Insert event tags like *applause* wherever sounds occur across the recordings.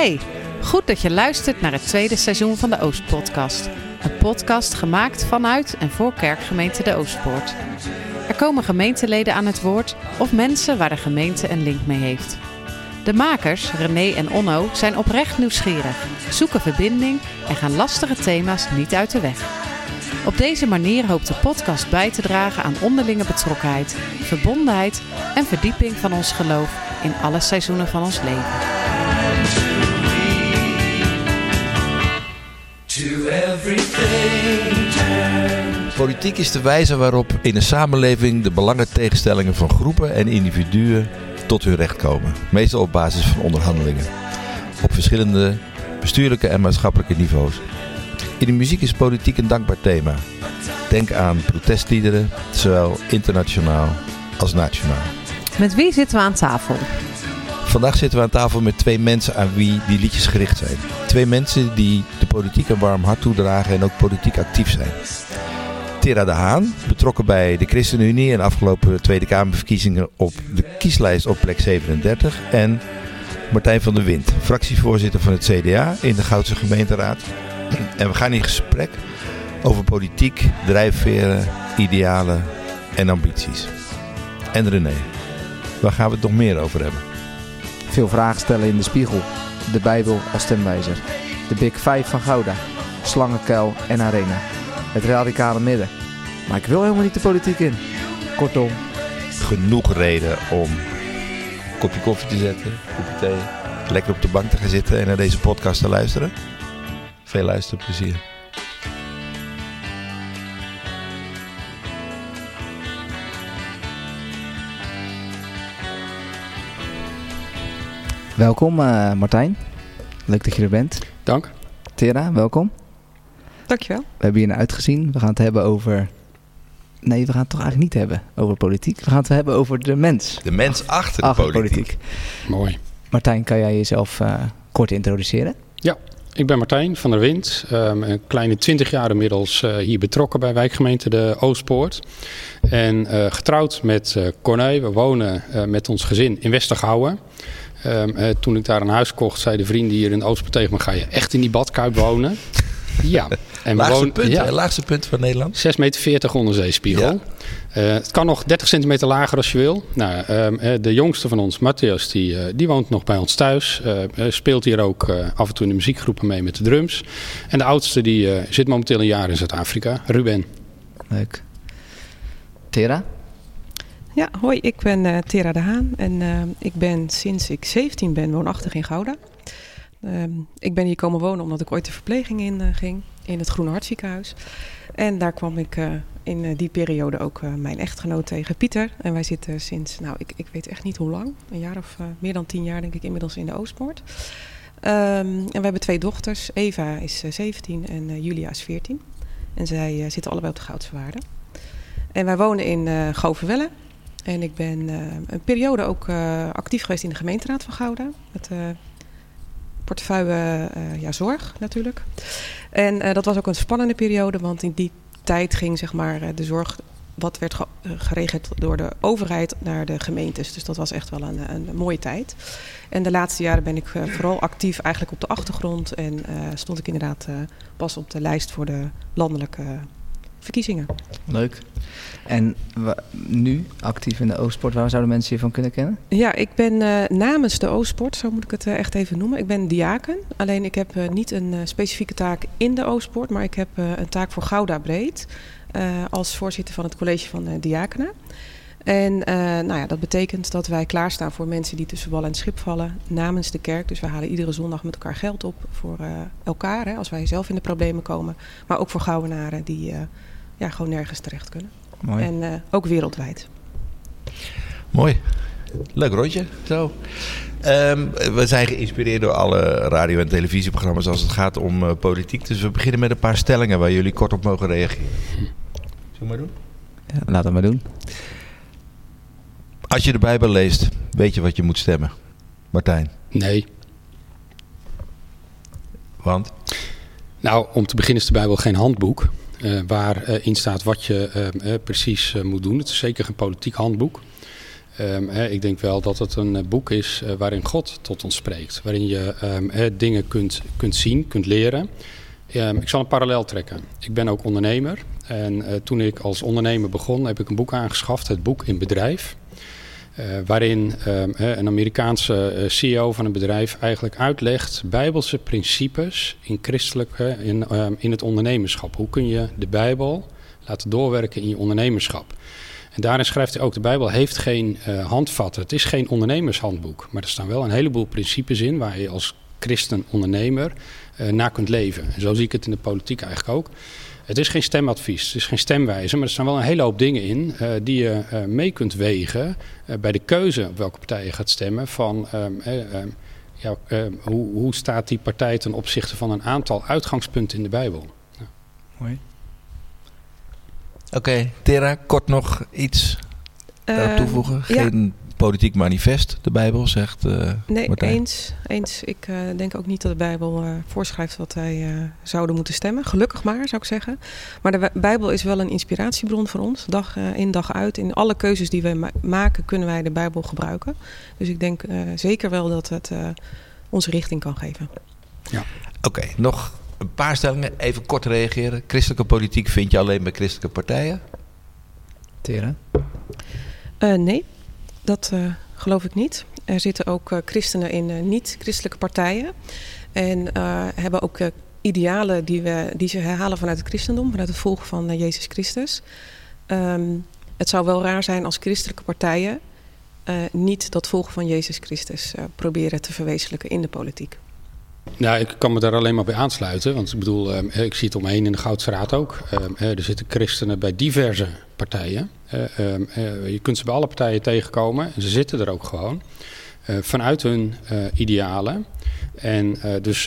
Hey, goed dat je luistert naar het tweede seizoen van de Oostpodcast. Een podcast gemaakt vanuit en voor kerkgemeente de Oostpoort. Er komen gemeenteleden aan het woord of mensen waar de gemeente een link mee heeft. De makers, René en Onno, zijn oprecht nieuwsgierig, zoeken verbinding en gaan lastige thema's niet uit de weg. Op deze manier hoopt de podcast bij te dragen aan onderlinge betrokkenheid, verbondenheid en verdieping van ons geloof in alle seizoenen van ons leven. Politiek is de wijze waarop in een samenleving de belangentegenstellingen van groepen en individuen tot hun recht komen. Meestal op basis van onderhandelingen. Op verschillende bestuurlijke en maatschappelijke niveaus. In de muziek is politiek een dankbaar thema. Denk aan protestliederen, zowel internationaal als nationaal. Met wie zitten we aan tafel? Vandaag zitten we aan tafel met twee mensen aan wie die liedjes gericht zijn. Twee mensen die de politiek een warm hart toedragen en ook politiek actief zijn. Tera de Haan, betrokken bij de ChristenUnie en afgelopen Tweede Kamerverkiezingen op de kieslijst op plek 37. En Martijn van der Wind, fractievoorzitter van het CDA in de Goudse gemeenteraad. En we gaan in gesprek over politiek, drijfveren, idealen en ambities. En René, waar gaan we het nog meer over hebben? Veel vragen stellen in de spiegel. De Bijbel als stemwijzer. De Big Five van Gouda. Slangenkuil en Arena. Het radicale midden. Maar ik wil helemaal niet de politiek in. Kortom, Genoeg reden om een kopje koffie te zetten, kopje thee, lekker op de bank te gaan zitten en naar deze podcast te luisteren. Veel luisterplezier. Welkom eh, Martijn. Leuk dat je er bent. Dank. Tera, welkom. Dankjewel. We hebben hier naar uitgezien. We gaan het hebben over... Nee, we gaan het toch eigenlijk niet hebben over politiek. We gaan het hebben over de mens. De mens achter de Achter politiek. Mooi. Martijn, kan jij jezelf eh, kort introduceren? Ik ben Martijn van der Wind. ehm, een kleine twintig jaar inmiddels eh, hier betrokken bij wijkgemeente de Oostpoort. En eh, getrouwd met eh Corné. We wonen eh, met ons gezin in Westergouwen. Ehm, eh, toen ik daar een huis kocht, zeiden vrienden hier in de Oostpoort tegen me... ga je echt in die badkuip wonen? *laughs* ja. En we Laagste wonen- punt, ja, laagste punt van Nederland. 6,40 meter onder zeespiegel. Ja. Eh, het kan nog 30 centimeter lager als je wil. Nou, ehm, eh, de jongste van ons, Matthias, die, eh, die woont nog bij ons thuis. Eh, speelt hier ook af en toe in de muziekgroepen mee met de drums. En de oudste die, eh, zit momenteel een jaar in Zuid-Afrika, Ruben. Leuk. Tera? Ja, hoi, ik ben eh Tera de Haan en eh, ik ben sinds ik 17 ben woonachtig in Gouda. Ehm, ik ben hier komen wonen omdat ik ooit de verpleging in eh, ging in het Groene Hartziekenhuis. En daar kwam ik in die periode ook mijn echtgenoot tegen, Pieter. En wij zitten sinds, nou ik, ik weet echt niet hoe lang, een jaar of meer dan tien jaar denk ik inmiddels in de Oostpoort. Ehm, en we hebben twee dochters, Eva is eh, 17 en Julia is 14. En zij zitten allebei op de Goudse Waarde. En wij wonen in Goverwelle. En ik ben eh, een periode ook eh, actief geweest in de gemeenteraad van Gouda. Met eh portefeuille ja, zorg natuurlijk. En dat was ook een spannende periode, want in die tijd ging zeg maar, de zorg wat werd ge- geregeld door de overheid naar de gemeentes. Dus dat was echt wel een, een, mooie tijd. En de laatste jaren ben ik vooral actief eigenlijk op de achtergrond. En stond ik inderdaad pas op de lijst voor de landelijke verkiezingen. Leuk. En nu actief in de Oostport, waar zouden mensen je van kunnen kennen? Ja, ik ben eh, namens de Oostport, zo moet ik het eh, echt even noemen. Ik ben diaken. Alleen ik heb eh, niet een specifieke taak in de Oostport, maar ik heb een taak voor Gouda Breed. als voorzitter van het college van diakenen. En nou ja, dat betekent dat wij klaarstaan voor mensen die tussen wal en schip vallen namens de kerk. Dus we halen iedere zondag met elkaar geld op voor elkaar, hè, als wij zelf in de problemen komen. Maar ook voor Gouwenaren die ja, gewoon nergens terecht kunnen. Mooi. En eh, ook wereldwijd. Mooi. Leuk rondje. Zo. Ehm, we zijn geïnspireerd door alle radio- en televisieprogramma's als het gaat om eh, politiek. Dus we beginnen met een paar stellingen waar jullie kort op mogen reageren. Zullen we maar doen? Ja, laat het maar doen. Als je de Bijbel leest, weet je wat je moet stemmen. Martijn, Nee. want? Nou, om te beginnen is de Bijbel geen handboek. Eh waarin staat wat je eh, eh, precies eh, moet doen. Het is zeker geen politiek handboek. Ehm, hè, ik denk wel dat het een boek is waarin God tot ons spreekt. Waarin je ehm, dingen kunt, kunt zien, kunt leren. Ehm, ik zal een parallel trekken. Ik ben ook ondernemer. En toen ik als ondernemer begon, heb ik een boek aangeschaft. Het boek in bedrijf. Uh, waarin um, een Amerikaanse uh, CEO van een bedrijf eigenlijk uitlegt bijbelse principes in, christelijk, uh, in, in het ondernemerschap. Hoe kun je de Bijbel laten doorwerken in je ondernemerschap? En daarin schrijft hij ook: de Bijbel heeft geen handvatten. Het is geen ondernemershandboek. Maar er staan wel een heleboel principes in waar je als christen ondernemer naar kunt leven. En zo zie ik het in de politiek eigenlijk ook. Het is geen stemadvies, het is geen stemwijzer, maar er staan wel een hele hoop dingen in uh, die je uh, mee kunt wegen uh, bij de keuze op welke partij je gaat stemmen. Van um, ja, hoe, hoe, staat die partij ten opzichte van een aantal uitgangspunten in de Bijbel? Ja. Mooi. Oké, okay, Tera, kort nog iets daarop toevoegen? Geen politiek manifest, de Bijbel, zegt uh, Nee, Martijn. eens. eens. Ik uh, denk ook niet dat de Bijbel uh, voorschrijft wat wij zouden moeten stemmen. Gelukkig maar, zou ik zeggen. Maar de Bijbel is wel een inspiratiebron voor ons. Dag in, dag uit. In alle keuzes die we ma maken, kunnen wij de Bijbel gebruiken. Dus ik denk zeker wel dat het onze richting kan geven. Ja. Oké, okay, nog een paar stellingen. Even kort reageren. Christelijke politiek vind je alleen bij christelijke partijen? Tera? nee. Dat uh, geloof ik niet. Er zitten ook uh, christenen in uh, niet-christelijke partijen. En hebben ook idealen die, we, die ze herhalen vanuit het christendom, vanuit het volgen van Jezus Christus. Um, het zou wel raar zijn als christelijke partijen niet dat volgen van Jezus Christus proberen te verwezenlijken in de politiek. Nou, ik kan me daar alleen maar bij aansluiten. Want ik bedoel, eh, ik zie het omheen in de Goudstraat ook. Eh, er zitten christenen bij diverse partijen. Eh, je kunt ze bij alle partijen tegenkomen. En ze zitten er ook gewoon. vanuit hun idealen. En dus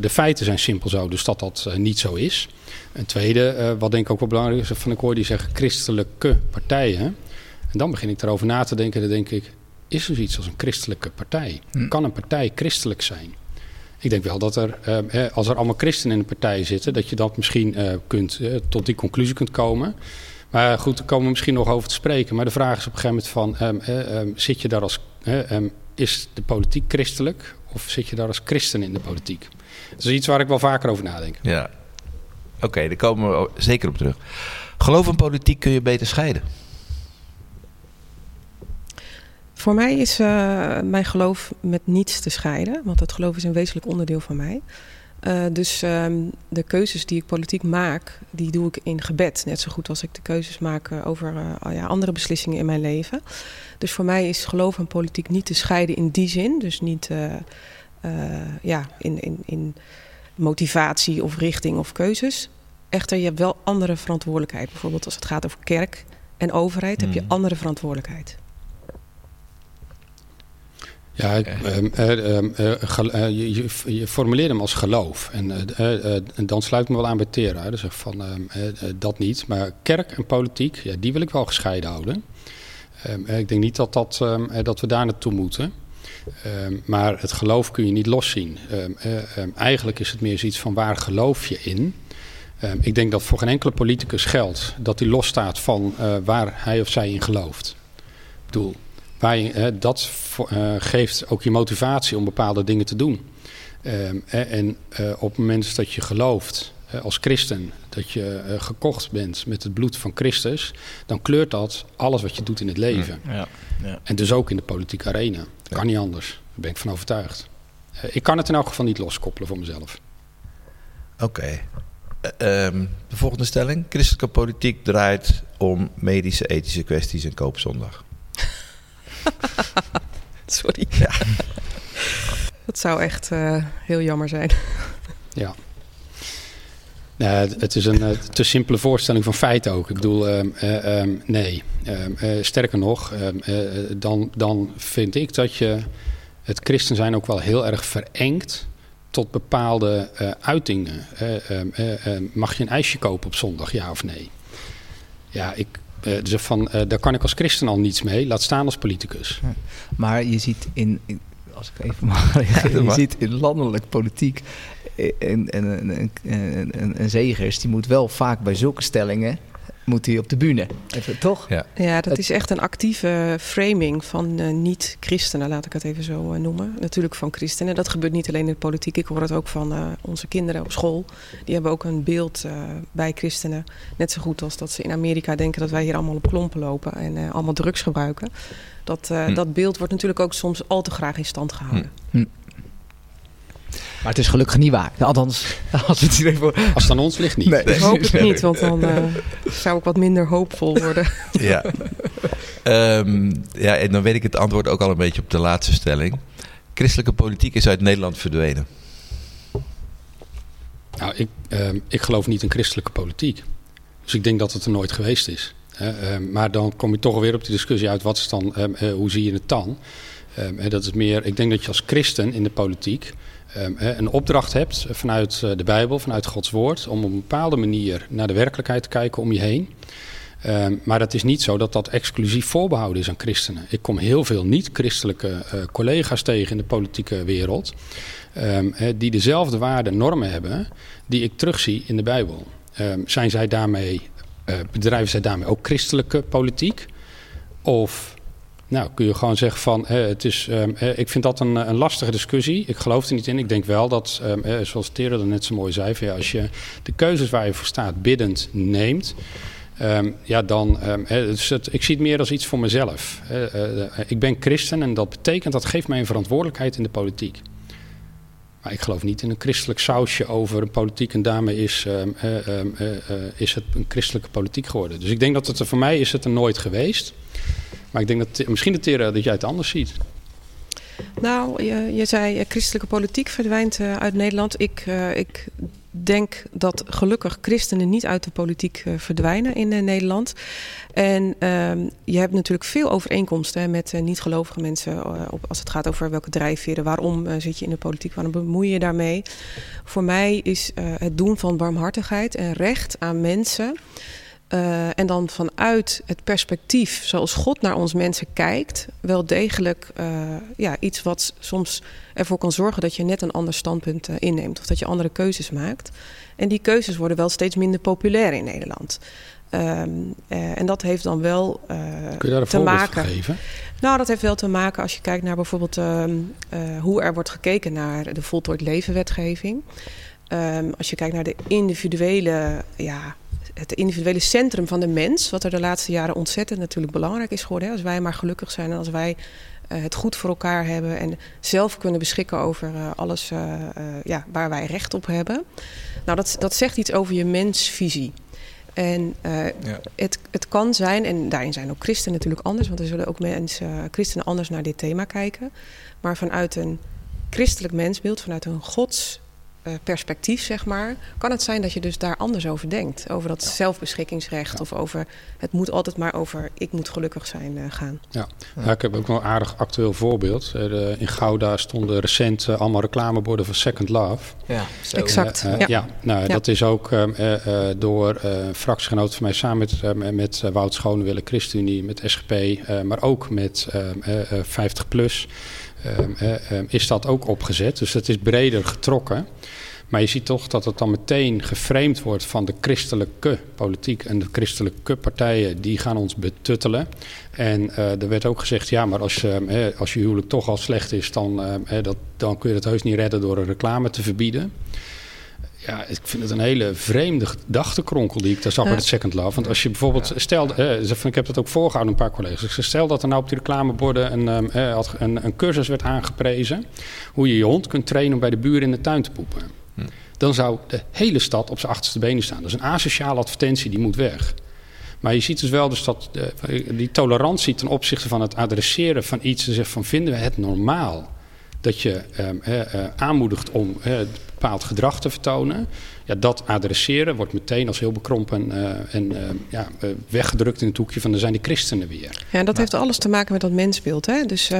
de feiten zijn simpel zo, dus dat dat niet zo is. Een tweede, wat denk ik ook wel belangrijk is, van ik hoor die zeggen christelijke partijen. En dan begin ik erover na te denken, dan denk ik, is er zoiets als een christelijke partij? Hm. Kan een partij christelijk zijn? Ik denk wel dat er, eh, als er allemaal christenen in de partij zitten, dat je dat misschien eh, kunt, eh, tot die conclusie kunt komen. Maar goed, daar komen we misschien nog over te spreken. Maar de vraag is op een gegeven moment van, um, zit je daar als, is de politiek christelijk of zit je daar als christen in de politiek? Dat is iets waar ik wel vaker over nadenk. Ja, oké, daar komen we zeker op terug. Geloof en politiek kun je beter scheiden. Voor mij is uh, mijn geloof met niets te scheiden, want het geloof is een wezenlijk onderdeel van mij. Uh, dus um, de keuzes die ik politiek maak, die doe ik in gebed. Net zo goed als ik de keuzes maak uh, over ja, andere beslissingen in mijn leven. Dus voor mij is geloof en politiek niet te scheiden in die zin. Dus niet ja, in, in, in motivatie of richting of keuzes. Echter, je hebt wel andere verantwoordelijkheid. Bijvoorbeeld als het gaat over kerk en overheid, hmm. heb je andere verantwoordelijkheid. Ja, um, um, uh, je, je, formuleert hem als geloof. En, en dan sluit ik me wel aan bij Tera. Dus van dat niet. Maar kerk en politiek, ja, die wil ik wel gescheiden houden. ik denk niet dat, dat, dat we daar naartoe moeten. maar het geloof kun je niet loszien. eigenlijk is het meer zoiets van waar geloof je in? ik denk dat voor geen enkele politicus geldt dat hij losstaat van waar hij of zij in gelooft. Ik bedoel, Waar je, dat uh, geeft ook je motivatie om bepaalde dingen te doen. Um, en uh, op het moment dat je gelooft uh, als christen dat je gekocht bent met het bloed van Christus, dan kleurt dat alles wat je doet in het leven. Ja, ja. En dus ook in de politieke arena. Dat kan niet anders. Daar ben ik van overtuigd. ik kan het in elk geval niet loskoppelen voor mezelf. Oké. Okay. Um, de volgende stelling. Christelijke politiek draait om medische, ethische kwesties en koopzondag. *laughs* Sorry. Ja. Dat zou echt uh, heel jammer zijn. ja. Het is een uh, te simpele voorstelling van feiten ook. Ik bedoel, uh, uh, nee. Ehm, sterker nog, ehm, dan, dan vind ik dat je het christen zijn ook wel heel erg verengt tot bepaalde uitingen. mag je een ijsje kopen op zondag, ja of nee? Ja, ik, dus van, uh, daar kan ik als christen al niets mee, laat staan als politicus. Ja. Maar je ziet in, in, als ik even mag reageren, je ziet in landelijk politiek en, en, en, en, en zegers, die moet wel vaak bij zulke stellingen moet hij op de bühne. Even, toch? Ja. Ja, dat Het- is echt een actieve framing van eh, niet-christenen, laat ik het even zo eh, noemen. Natuurlijk van christenen. Dat gebeurt niet alleen in de politiek. Ik hoor het ook van eh, onze kinderen op school. Die hebben ook een beeld eh, bij christenen. Net zo goed als dat ze in Amerika denken dat wij hier allemaal op klompen lopen en eh, allemaal drugs gebruiken. Dat, eh, Hm. dat beeld wordt natuurlijk ook soms al te graag in stand gehouden. Maar het is gelukkig niet waar. Althans, *laughs* als het hier even... Als het aan ons ligt niet. Nee. Ik hoop het niet, want dan eh, zou ik wat minder hoopvol worden. *laughs* Ja. Ehm, ja, en dan weet ik het antwoord ook al een beetje op de laatste stelling. Christelijke politiek is uit Nederland verdwenen. Nou, ik, ehm, ik geloof niet in christelijke politiek. Dus ik denk dat het er nooit geweest is. Hè, ehm, maar dan kom je toch weer op die discussie uit: wat is dan, eh, hoe zie je het dan? Ehm, hè, dat is meer, ik denk dat je als christen in de politiek een opdracht hebt vanuit eh, de Bijbel, vanuit Gods woord, om op een bepaalde manier naar de werkelijkheid te kijken om je heen. Ehm, maar dat is niet zo dat dat exclusief voorbehouden is aan christenen. Ik kom heel veel niet-christelijke eh, collega's tegen in de politieke wereld. ehm, die dezelfde waarden en normen hebben die ik terugzie in de Bijbel. Ehm, zijn zij daarmee, eh, bedrijven zij daarmee ook christelijke politiek? Of nou, kun je gewoon zeggen van, het is, ehm, ik vind dat een, een lastige discussie. Ik geloof er niet in. Ik denk wel dat, ehm, zoals Tere dat net zo mooi zei, van, als je de keuzes waar je voor staat biddend neemt, Ehm, ja, dan, dus het, ik zie het meer als iets voor mezelf. Eh, eh, ik ben christen en dat betekent, dat geeft mij een verantwoordelijkheid in de politiek. Maar ik geloof niet in een christelijk sausje over een politiek en daarmee is, eh, is het een christelijke politiek geworden. Dus ik denk dat het er voor mij is het er nooit geweest. Maar ik denk dat misschien dat, Tera, dat jij het anders ziet. Nou, je, je zei eh, christelijke politiek verdwijnt eh, uit Nederland. Ik, eh, ik denk dat gelukkig christenen niet uit de politiek verdwijnen in Nederland. En ehm, je hebt natuurlijk veel overeenkomsten hè, met niet-gelovige mensen op, als het gaat over welke drijfveren. Waarom zit je in de politiek? Waarom bemoei je daarmee? Voor mij is het doen van barmhartigheid en recht aan mensen. Eh, en dan vanuit het perspectief zoals God naar ons mensen kijkt, wel degelijk eh, ja, iets wat soms ervoor kan zorgen dat je net een ander standpunt eh, inneemt of dat je andere keuzes maakt. En die keuzes worden wel steeds minder populair in Nederland. Ehm, eh, en dat heeft dan wel Kun je daar een te maken. geven? Nou, dat heeft wel te maken als je kijkt naar bijvoorbeeld ehm, eh, hoe er wordt gekeken naar de voltooid leven wetgeving. Ehm, als je kijkt naar de individuele, ja, het individuele centrum van de mens, wat er de laatste jaren ontzettend natuurlijk belangrijk is geworden. Hè? Als wij maar gelukkig zijn en als wij eh, het goed voor elkaar hebben en zelf kunnen beschikken over eh, alles eh, ja, waar wij recht op hebben. Nou, dat, dat zegt iets over je mensvisie. En Ja. het, het kan zijn, en daarin zijn ook christenen natuurlijk anders, want er zullen ook mensen, christenen anders naar dit thema kijken. Maar vanuit een christelijk mensbeeld, vanuit een gods perspectief, zeg maar, kan het zijn dat je dus daar anders over denkt. Over dat zelfbeschikkingsrecht of over het moet altijd maar over ik moet gelukkig zijn eh, gaan. Ja, ik heb ook nog een aardig actueel voorbeeld. Eh, in Gouda stonden recent eh, allemaal reclameborden van Second Love. Ja, zo. Exact. Eh, eh, ja. ja. nou, Ja. dat is ook eh, eh, eh, door eh een fractiegenoot van mij samen met, eh, met eh, Wout Schonewille, ChristenUnie, met SGP, eh, maar ook met eh, eh, eh, 50PLUS, eh, eh, eh, is dat ook opgezet. Dus dat is breder getrokken. Maar je ziet toch dat het dan meteen geframed wordt van de christelijke politiek en de christelijke partijen, die gaan ons betuttelen. En eh, er werd ook gezegd, ja, maar als, eh, hè, als je huwelijk toch al slecht is, dan, eh, dat, dan kun je het heus niet redden door een reclame te verbieden. Ja, ik vind het een hele vreemde gedachtenkronkel die ik daar zag Ja. bij het Second Love. Want als je bijvoorbeeld, stel, eh, ik heb dat ook voorgehouden een paar collega's. Ik Stel dat er nou op die reclameborden een, eh, een, een cursus werd aangeprezen. Hoe je je hond kunt trainen om bij de buren in de tuin te poepen. Hm. Dan zou de hele stad op zijn achterste benen staan. Dat is een asociale advertentie, die moet weg. Maar je ziet dus wel dus dat eh, die tolerantie ten opzichte van het adresseren van iets. En zeggen van vinden we het normaal dat je ehm, eh, eh, aanmoedigt om bepaald gedrag te vertonen. Ja, dat adresseren wordt meteen als heel bekrompen eh, en eh, ja, eh, weggedrukt in het hoekje van er zijn de christenen weer. Ja, en dat heeft alles te maken met dat mensbeeld. Hè? Dus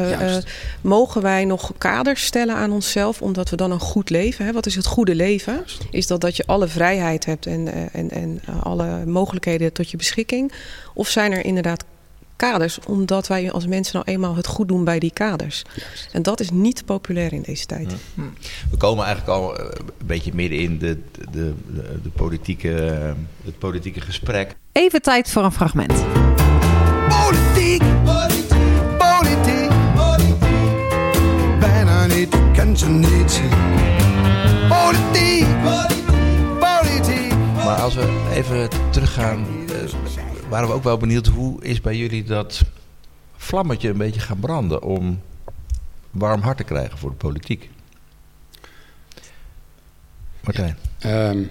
mogen wij nog kaders stellen aan onszelf omdat we dan een goed leven? Hè? Wat is het goede leven? Juist. Is dat dat je alle vrijheid hebt en, en, en alle mogelijkheden tot je beschikking? Of zijn er inderdaad kaders, omdat wij als mensen nou eenmaal het goed doen bij die kaders. En dat is niet populair in deze tijd. We komen eigenlijk al een beetje midden in de, de, de, de politieke, het politieke gesprek. Even tijd voor een fragment. Politiek, politiek, bijna niet, kent je niet. Politiek, politiek. Maar als we even teruggaan, waren we ook wel benieuwd hoe is bij jullie dat vlammetje een beetje gaan branden om warm hart te krijgen voor de politiek? Martijn. Um,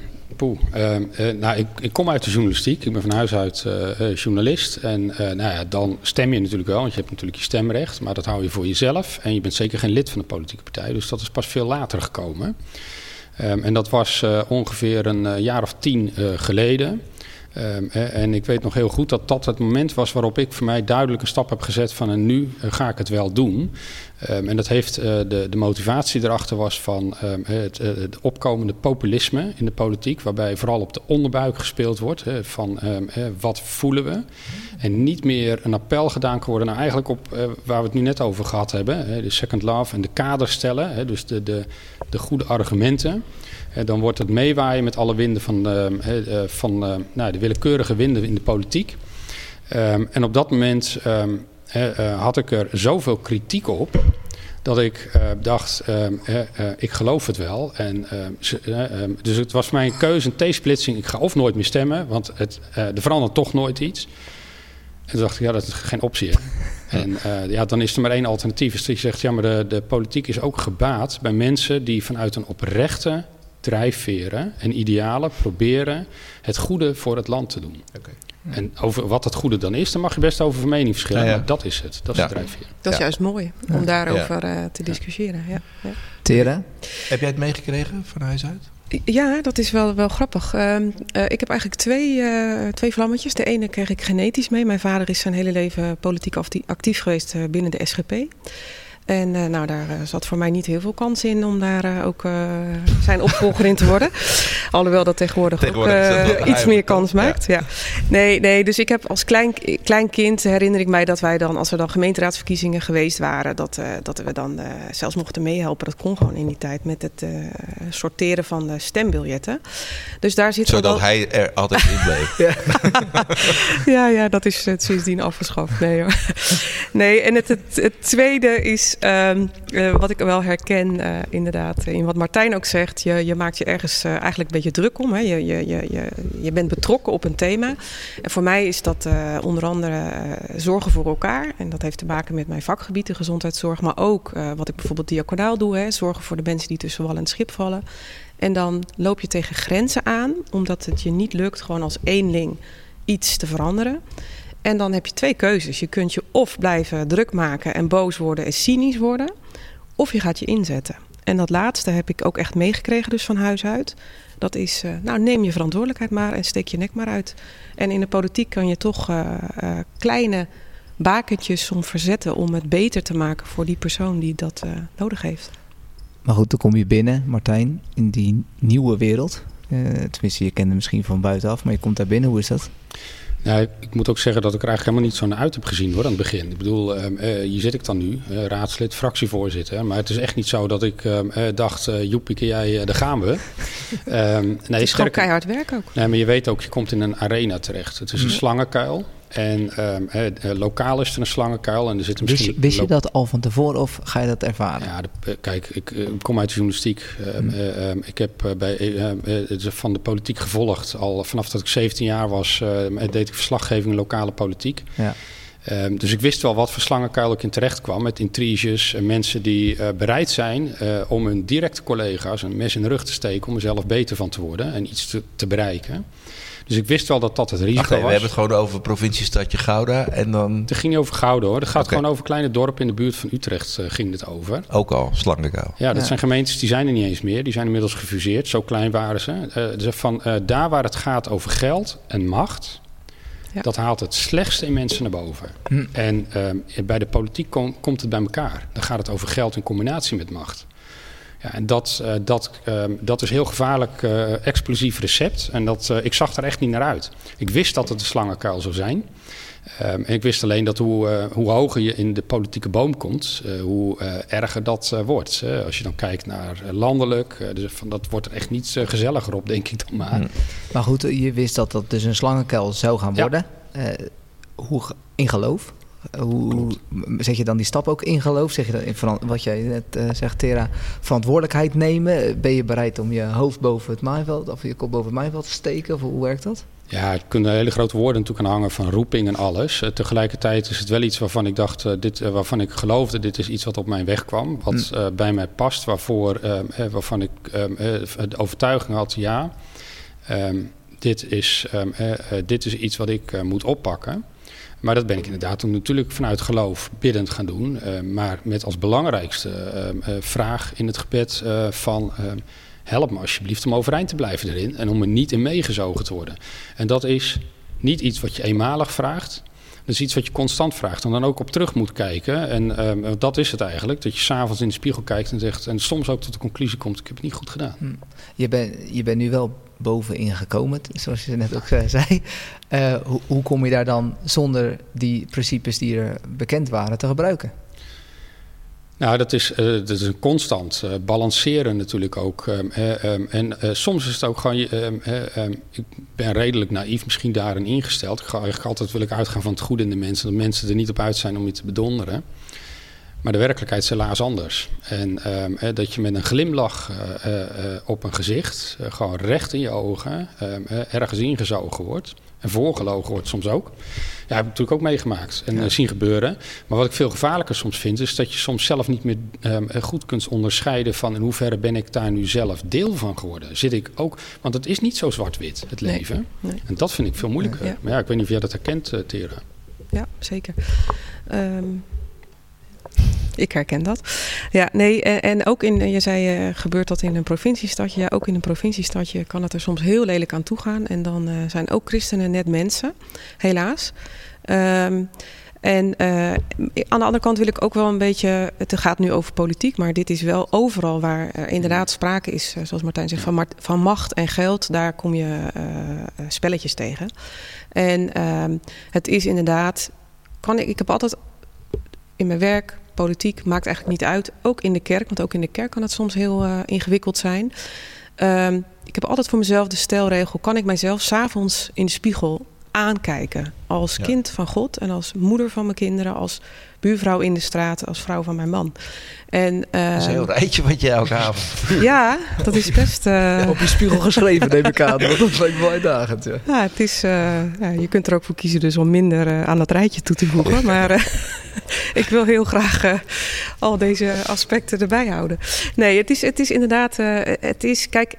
nou, ik, ik, kom uit de journalistiek. Ik ben van huis uit uh, journalist. En nou ja, dan stem je natuurlijk wel, want je hebt natuurlijk je stemrecht. Maar dat hou je voor jezelf. En je bent zeker geen lid van de politieke partij. Dus dat is pas veel later gekomen. Um, en dat was ongeveer een jaar of tien geleden. Um, en ik weet nog heel goed dat dat het moment was waarop ik voor mij duidelijk een stap heb gezet van nu ga ik het wel doen. Um, en dat heeft uh, de, de motivatie erachter was van het, uh, het, opkomende populisme in de politiek, waarbij vooral op de onderbuik gespeeld wordt van wat voelen we. En niet meer een appel gedaan kan worden, nou eigenlijk op uh, waar we het nu net over gehad hebben, de second love en de kaders stellen, dus de, de, de goede argumenten. dan wordt het meewaaien met alle winden van, van nou, de willekeurige winden in de politiek. En op dat moment had ik er zoveel kritiek op dat ik uh, dacht, um, ik geloof het wel. En, dus het was voor mij een keuze, een T-splitsing. Ik ga of nooit meer stemmen, want het, er verandert toch nooit iets. En toen dacht ik, ja, dat is geen optie. *laughs* En ja, dan is er maar één alternatief. Dus je zegt, ja, maar de, de politiek is ook gebaat bij mensen die vanuit een oprechte drijfveren en idealen proberen het goede voor het land te doen. Okay. En over wat het goede dan is, daar mag je best over van mening verschillen. Ja, ja. Maar dat is het. Dat is ja. drijfveer. Dat is juist mooi om daarover uh, te discussiëren. Ja. Tera? Heb jij het meegekregen van huis uit? Ja, dat is wel, wel grappig. Uh, uh, ik heb eigenlijk twee, uh, twee vlammetjes. De ene kreeg ik genetisch mee. Mijn vader is zijn hele leven politiek actief geweest binnen de SGP. En uh, nou, daar uh, zat voor mij niet heel veel kans in om daar uh, ook zijn opvolger in te worden. *laughs* Alhoewel dat tegenwoordig, tegenwoordig ook iets meer kans maakt. Ja. Nee, nee, dus ik heb als klein, klein kind herinner ik mij dat wij dan, als er dan gemeenteraadsverkiezingen geweest waren, dat, dat we dan zelfs mochten meehelpen. Dat kon gewoon in die tijd met het sorteren van de stembiljetten. Dus daar zit Zodat hij er altijd in bleef. *laughs* ja. ja, ja, dat is sindsdien afgeschaft. Nee hoor. Nee, en het, het, het tweede is Um, uh, wat ik wel herken, uh, inderdaad, in wat Martijn ook zegt. Je, je maakt je ergens eigenlijk een beetje druk om. Hè? Je, je, je, je bent betrokken op een thema. En voor mij is dat onder andere zorgen voor elkaar. En dat heeft te maken met mijn vakgebied, de gezondheidszorg. Maar ook wat ik bijvoorbeeld diaconaal doe. Hè? Zorgen voor de mensen die tussen wal en schip vallen. En dan loop je tegen grenzen aan, omdat het je niet lukt gewoon als eenling iets te veranderen. En dan heb je twee keuzes. Je kunt je of blijven druk maken en boos worden en cynisch worden, of je gaat je inzetten. En dat laatste heb ik ook echt meegekregen, dus van huis uit. Dat is, uh, nou neem je verantwoordelijkheid maar en steek je nek maar uit. En in de politiek kan je toch uh, uh, kleine bakentjes soms verzetten om het beter te maken voor die persoon die dat nodig heeft. Maar goed, dan kom je binnen, Martijn, in die nieuwe wereld. tenminste, je kende misschien van buitenaf, maar je komt daar binnen. Hoe is dat? Ja, ik moet ook zeggen dat ik er eigenlijk helemaal niet zo naar uit heb gezien hoor, aan het begin. Ik bedoel, uh, hier zit ik dan nu, uh, raadslid, fractievoorzitter. Maar het is echt niet zo dat ik uh, dacht, uh, joepie, jij, daar gaan we. um, *laughs* nee, het is keihard werk ook. Nee, maar je weet ook, je komt in een arena terecht. Het is een slangenkuil. En um, eh, lokaal is er een slangenkuil. En er zit misschien wist, je, wist je dat al van tevoren of ga je dat ervaren? Ja, de, kijk, ik, ik, kom uit de journalistiek. Hmm. Uh, ik heb bij, van de politiek gevolgd. Al vanaf dat ik 17 jaar was, deed ik verslaggeving in lokale politiek. Ja. Um, dus ik wist wel wat voor slangenkuil ik in terecht kwam. Met intriges en mensen die uh, bereid zijn uh, om hun directe collega's een mes in de rug te steken. om er zelf beter van te worden en iets te, te bereiken. Dus ik wist wel dat dat het risico was. We hebben het gewoon over provinciestadje Gouda en dan... Het ging niet over Gouda hoor. Het gaat okay. gewoon over kleine dorpen in de buurt van Utrecht uh, ging het over. Ook al, Slangenkuil. Ja, dat ja. zijn gemeentes die zijn er niet eens meer. Die zijn inmiddels gefuseerd. Zo klein waren ze. Uh, dus van uh, daar waar het gaat over geld en macht... Ja. Dat haalt het slechtste in mensen naar boven. Hm. En uh, bij de politiek kom, komt het bij elkaar. Dan gaat het over geld in combinatie met macht. Ja, en dat, uh, dat, uh, dat is heel gevaarlijk uh, explosief recept. En dat, ik zag er echt niet naar uit. Ik wist dat het een slangenkuil zou zijn. Ehm, en ik wist alleen dat hoe, eh, hoe hoger je in de politieke boom komt, eh, hoe eh, erger dat eh, wordt. Eh, als je dan kijkt naar eh, landelijk, eh, dus van, dat wordt er echt niet eh, gezelliger op, denk ik dan maar. Hm. Maar goed, je wist dat dat dus een slangenkuil zou gaan worden. Eh, hoe in geloof? Hoe Klopt. zeg je dan die stap ook in geloof? Zeg je dat in wat jij net eh, zegt, Tera, verantwoordelijkheid nemen? Ben je bereid om je hoofd boven het maaiveld of je kop boven het maaiveld te steken? Of hoe werkt dat? Ja, er kunnen hele grote woorden natuurlijk aan hangen van roeping en alles. Eh, tegelijkertijd is het wel iets waarvan ik dacht, eh, dit, waarvan ik geloofde, dit is iets wat op mijn weg kwam. Wat eh, bij mij past, waarvoor, ehm, eh, waarvan ik ehm, eh, de overtuiging had, ja, ehm, dit, is, dit is iets wat ik moet oppakken. Maar dat ben ik inderdaad natuurlijk vanuit geloof biddend gaan doen. Eh, maar met als belangrijkste ehm, eh, vraag in het gebed eh, van... ehm, help me alsjeblieft om overeind te blijven erin... en om er niet in meegezogen te worden. En dat is niet iets wat je eenmalig vraagt. Dat is iets wat je constant vraagt en dan ook op terug moet kijken. En ehm, dat is het eigenlijk, dat je s'avonds in de spiegel kijkt en zegt... en soms ook tot de conclusie komt, ik heb het niet goed gedaan. Je bent je bent nu wel bovenin gekomen, zoals je net ook eh, zei. Eh, hoe, hoe kom je daar dan zonder die principes die er bekend waren te gebruiken? Nou, dat is, eh, dat is een constant balanceren natuurlijk ook. Ehm, eh, ehm, en soms is het ook gewoon... ehm, eh, ehm, ik ben redelijk naïef misschien daarin ingesteld. Ik ga eigenlijk altijd wil ik uitgaan van het goede in de mensen. Dat mensen er niet op uit zijn om je te bedonderen. Maar de werkelijkheid is helaas anders. En ehm, eh, dat je met een glimlach eh, eh, eh, op een gezicht... gewoon recht in je ogen ehm, eh, ergens ingezogen wordt... en voorgelogen wordt soms ook... Ja, heb ik natuurlijk ook meegemaakt en zien gebeuren. Maar wat ik veel gevaarlijker soms vind, is dat je soms zelf niet meer ehm, eh, goed kunt onderscheiden van in hoeverre ben ik daar nu zelf deel van geworden. Zit ik ook, want het is niet zo zwart-wit, het leven. nee. En dat vind ik veel moeilijker. Ja. Maar ja, ik weet niet of jij dat herkent, Tera. Ja, zeker. Ehm, ik herken dat. Ja, nee, en, en ook in, je zei, eh, gebeurt dat in een provinciestadje? Ja, ook in een provinciestadje kan het er soms heel lelijk aan toe gaan. En dan eh, zijn ook christenen net mensen, helaas. Ehm, en eh, aan de andere kant wil ik ook wel een beetje. Het gaat nu over politiek, maar dit is wel overal waar er inderdaad sprake is, eh, zoals Martijn zegt, van, van macht en geld. Daar kom je eh, eh, spelletjes tegen. En ehm, het is inderdaad. Kan ik, ik heb altijd in mijn werk, politiek, maakt eigenlijk niet uit. Ook in de kerk, want ook in de kerk kan het soms heel eh, ingewikkeld zijn. Ehm, ik heb altijd voor mezelf de stelregel: kan ik mijzelf s'avonds in de spiegel aankijken? Als Ja. kind van God en als moeder van mijn kinderen, als buurvrouw in de straat, als vrouw van mijn man. En, Dat is een ehm, heel rijtje wat je elke avond... ja, dat is best. *laughs* eh, Op je spiegel geschreven, neem ik aan. Dat lijkt me wel uitdagend. Ja. Ja, het is, eh, ja, je kunt er ook voor kiezen dus om minder eh, aan dat rijtje toe te voegen. Maar *laughs* ik wil heel graag al deze aspecten erbij houden. Nee, het is, het is inderdaad, het is, kijk,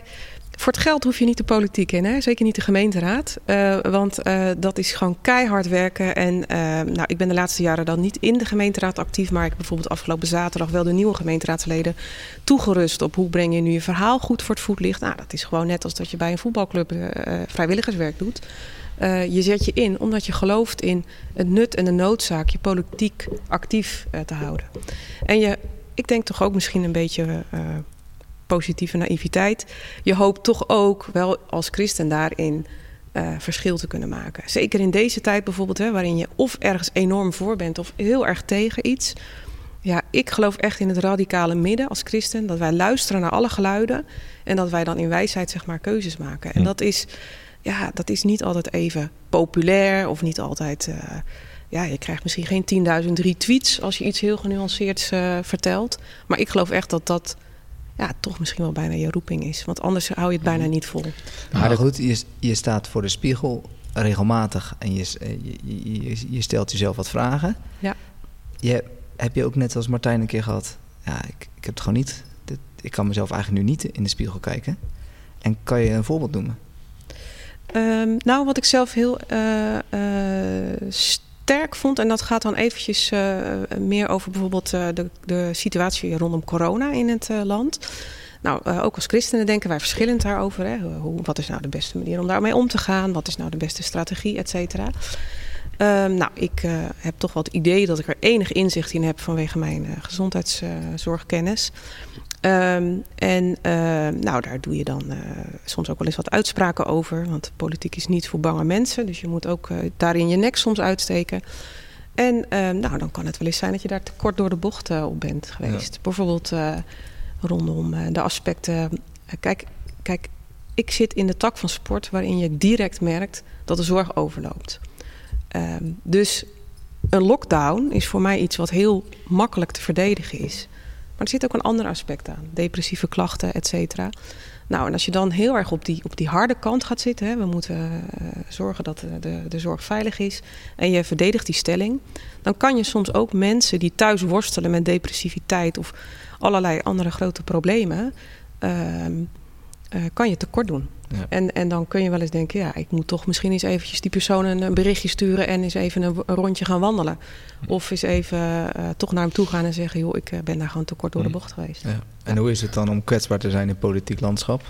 voor het geld hoef je niet de politiek in, hè? zeker niet de gemeenteraad. Eh, want eh, dat is gewoon keihard werken. En eh, nou, ik ben de laatste jaren dan niet in de gemeenteraad actief, maar ik heb bijvoorbeeld afgelopen zaterdag wel de nieuwe gemeenteraadsleden toegerust op hoe breng je nu je verhaal goed voor het voetlicht. Nou, dat is gewoon net als dat je bij een voetbalclub vrijwilligerswerk doet. Je zet je in omdat je gelooft in het nut en de noodzaak je politiek actief te houden. En je, ik denk toch ook misschien een beetje positieve naïviteit. Je hoopt toch ook wel als christen daarin eh, verschil te kunnen maken. Zeker in deze tijd bijvoorbeeld, hè, waarin je of ergens enorm voor bent of heel erg tegen iets. Ja, ik geloof echt in het radicale midden als christen. Dat wij luisteren naar alle geluiden. En dat wij dan in wijsheid zeg maar keuzes maken. En dat is, ja, dat is niet altijd even populair of niet altijd. eh, ja, je krijgt misschien geen 10.000 retweets als je iets heel genuanceerds eh, vertelt. Maar ik geloof echt dat dat ja, toch misschien wel bijna je roeping is. Want anders hou je het bijna niet vol. Maar goed, je, je staat voor de spiegel regelmatig en je, eh, je, je, je stelt jezelf wat vragen. Ja. Je, heb je ook net als Martijn een keer gehad, ja, ik, ik heb het gewoon niet. Dit, ik kan mezelf eigenlijk nu niet in de spiegel kijken. En kan je een voorbeeld noemen? Ehm, nou, wat ik zelf heel eh, eh, sterk vond, en dat gaat dan eventjes eh, meer over bijvoorbeeld eh, de, de situatie rondom corona in het eh, land. Nou, ook als christenen denken wij verschillend daarover. Hè? Hoe, wat is nou de beste manier om daarmee om te gaan? Wat is nou de beste strategie, et cetera? Ehm, nou, ik heb toch wel het idee dat ik er enig inzicht in heb vanwege mijn gezondheidszorgkennis. Ehm, en ehm, nou, daar doe je dan eh, soms ook wel eens wat uitspraken over. Want politiek is niet voor bange mensen. Dus je moet ook daarin je nek soms uitsteken. En nou, dan kan het wel eens zijn dat je daar te kort door de bocht op bent geweest. Bijvoorbeeld rondom de aspecten. kijk, kijk, ik zit in de tak van sport waarin je direct merkt dat de zorg overloopt. Ehm, dus een lockdown is voor mij iets wat heel makkelijk te verdedigen is. Maar er zit ook een ander aspect aan. Depressieve klachten, et cetera. Nou, en als je dan heel erg op die, op die harde kant gaat zitten... Hè, we moeten uh, zorgen dat de, de, de, zorg veilig is... en je verdedigt die stelling... dan kan je soms ook mensen die thuis worstelen met depressiviteit... of allerlei andere grote problemen... Uh, uh, kan je tekort doen. Ja. En, en dan kun je wel eens denken, ja, ik moet toch misschien eens eventjes die persoon een, berichtje sturen en eens even een, rondje gaan wandelen. Of eens even uh, toch naar hem toe gaan en zeggen, joh, ik uh, ben daar gewoon te kort door de bocht geweest. Ja. En hoe is het dan om kwetsbaar te zijn in politiek landschap?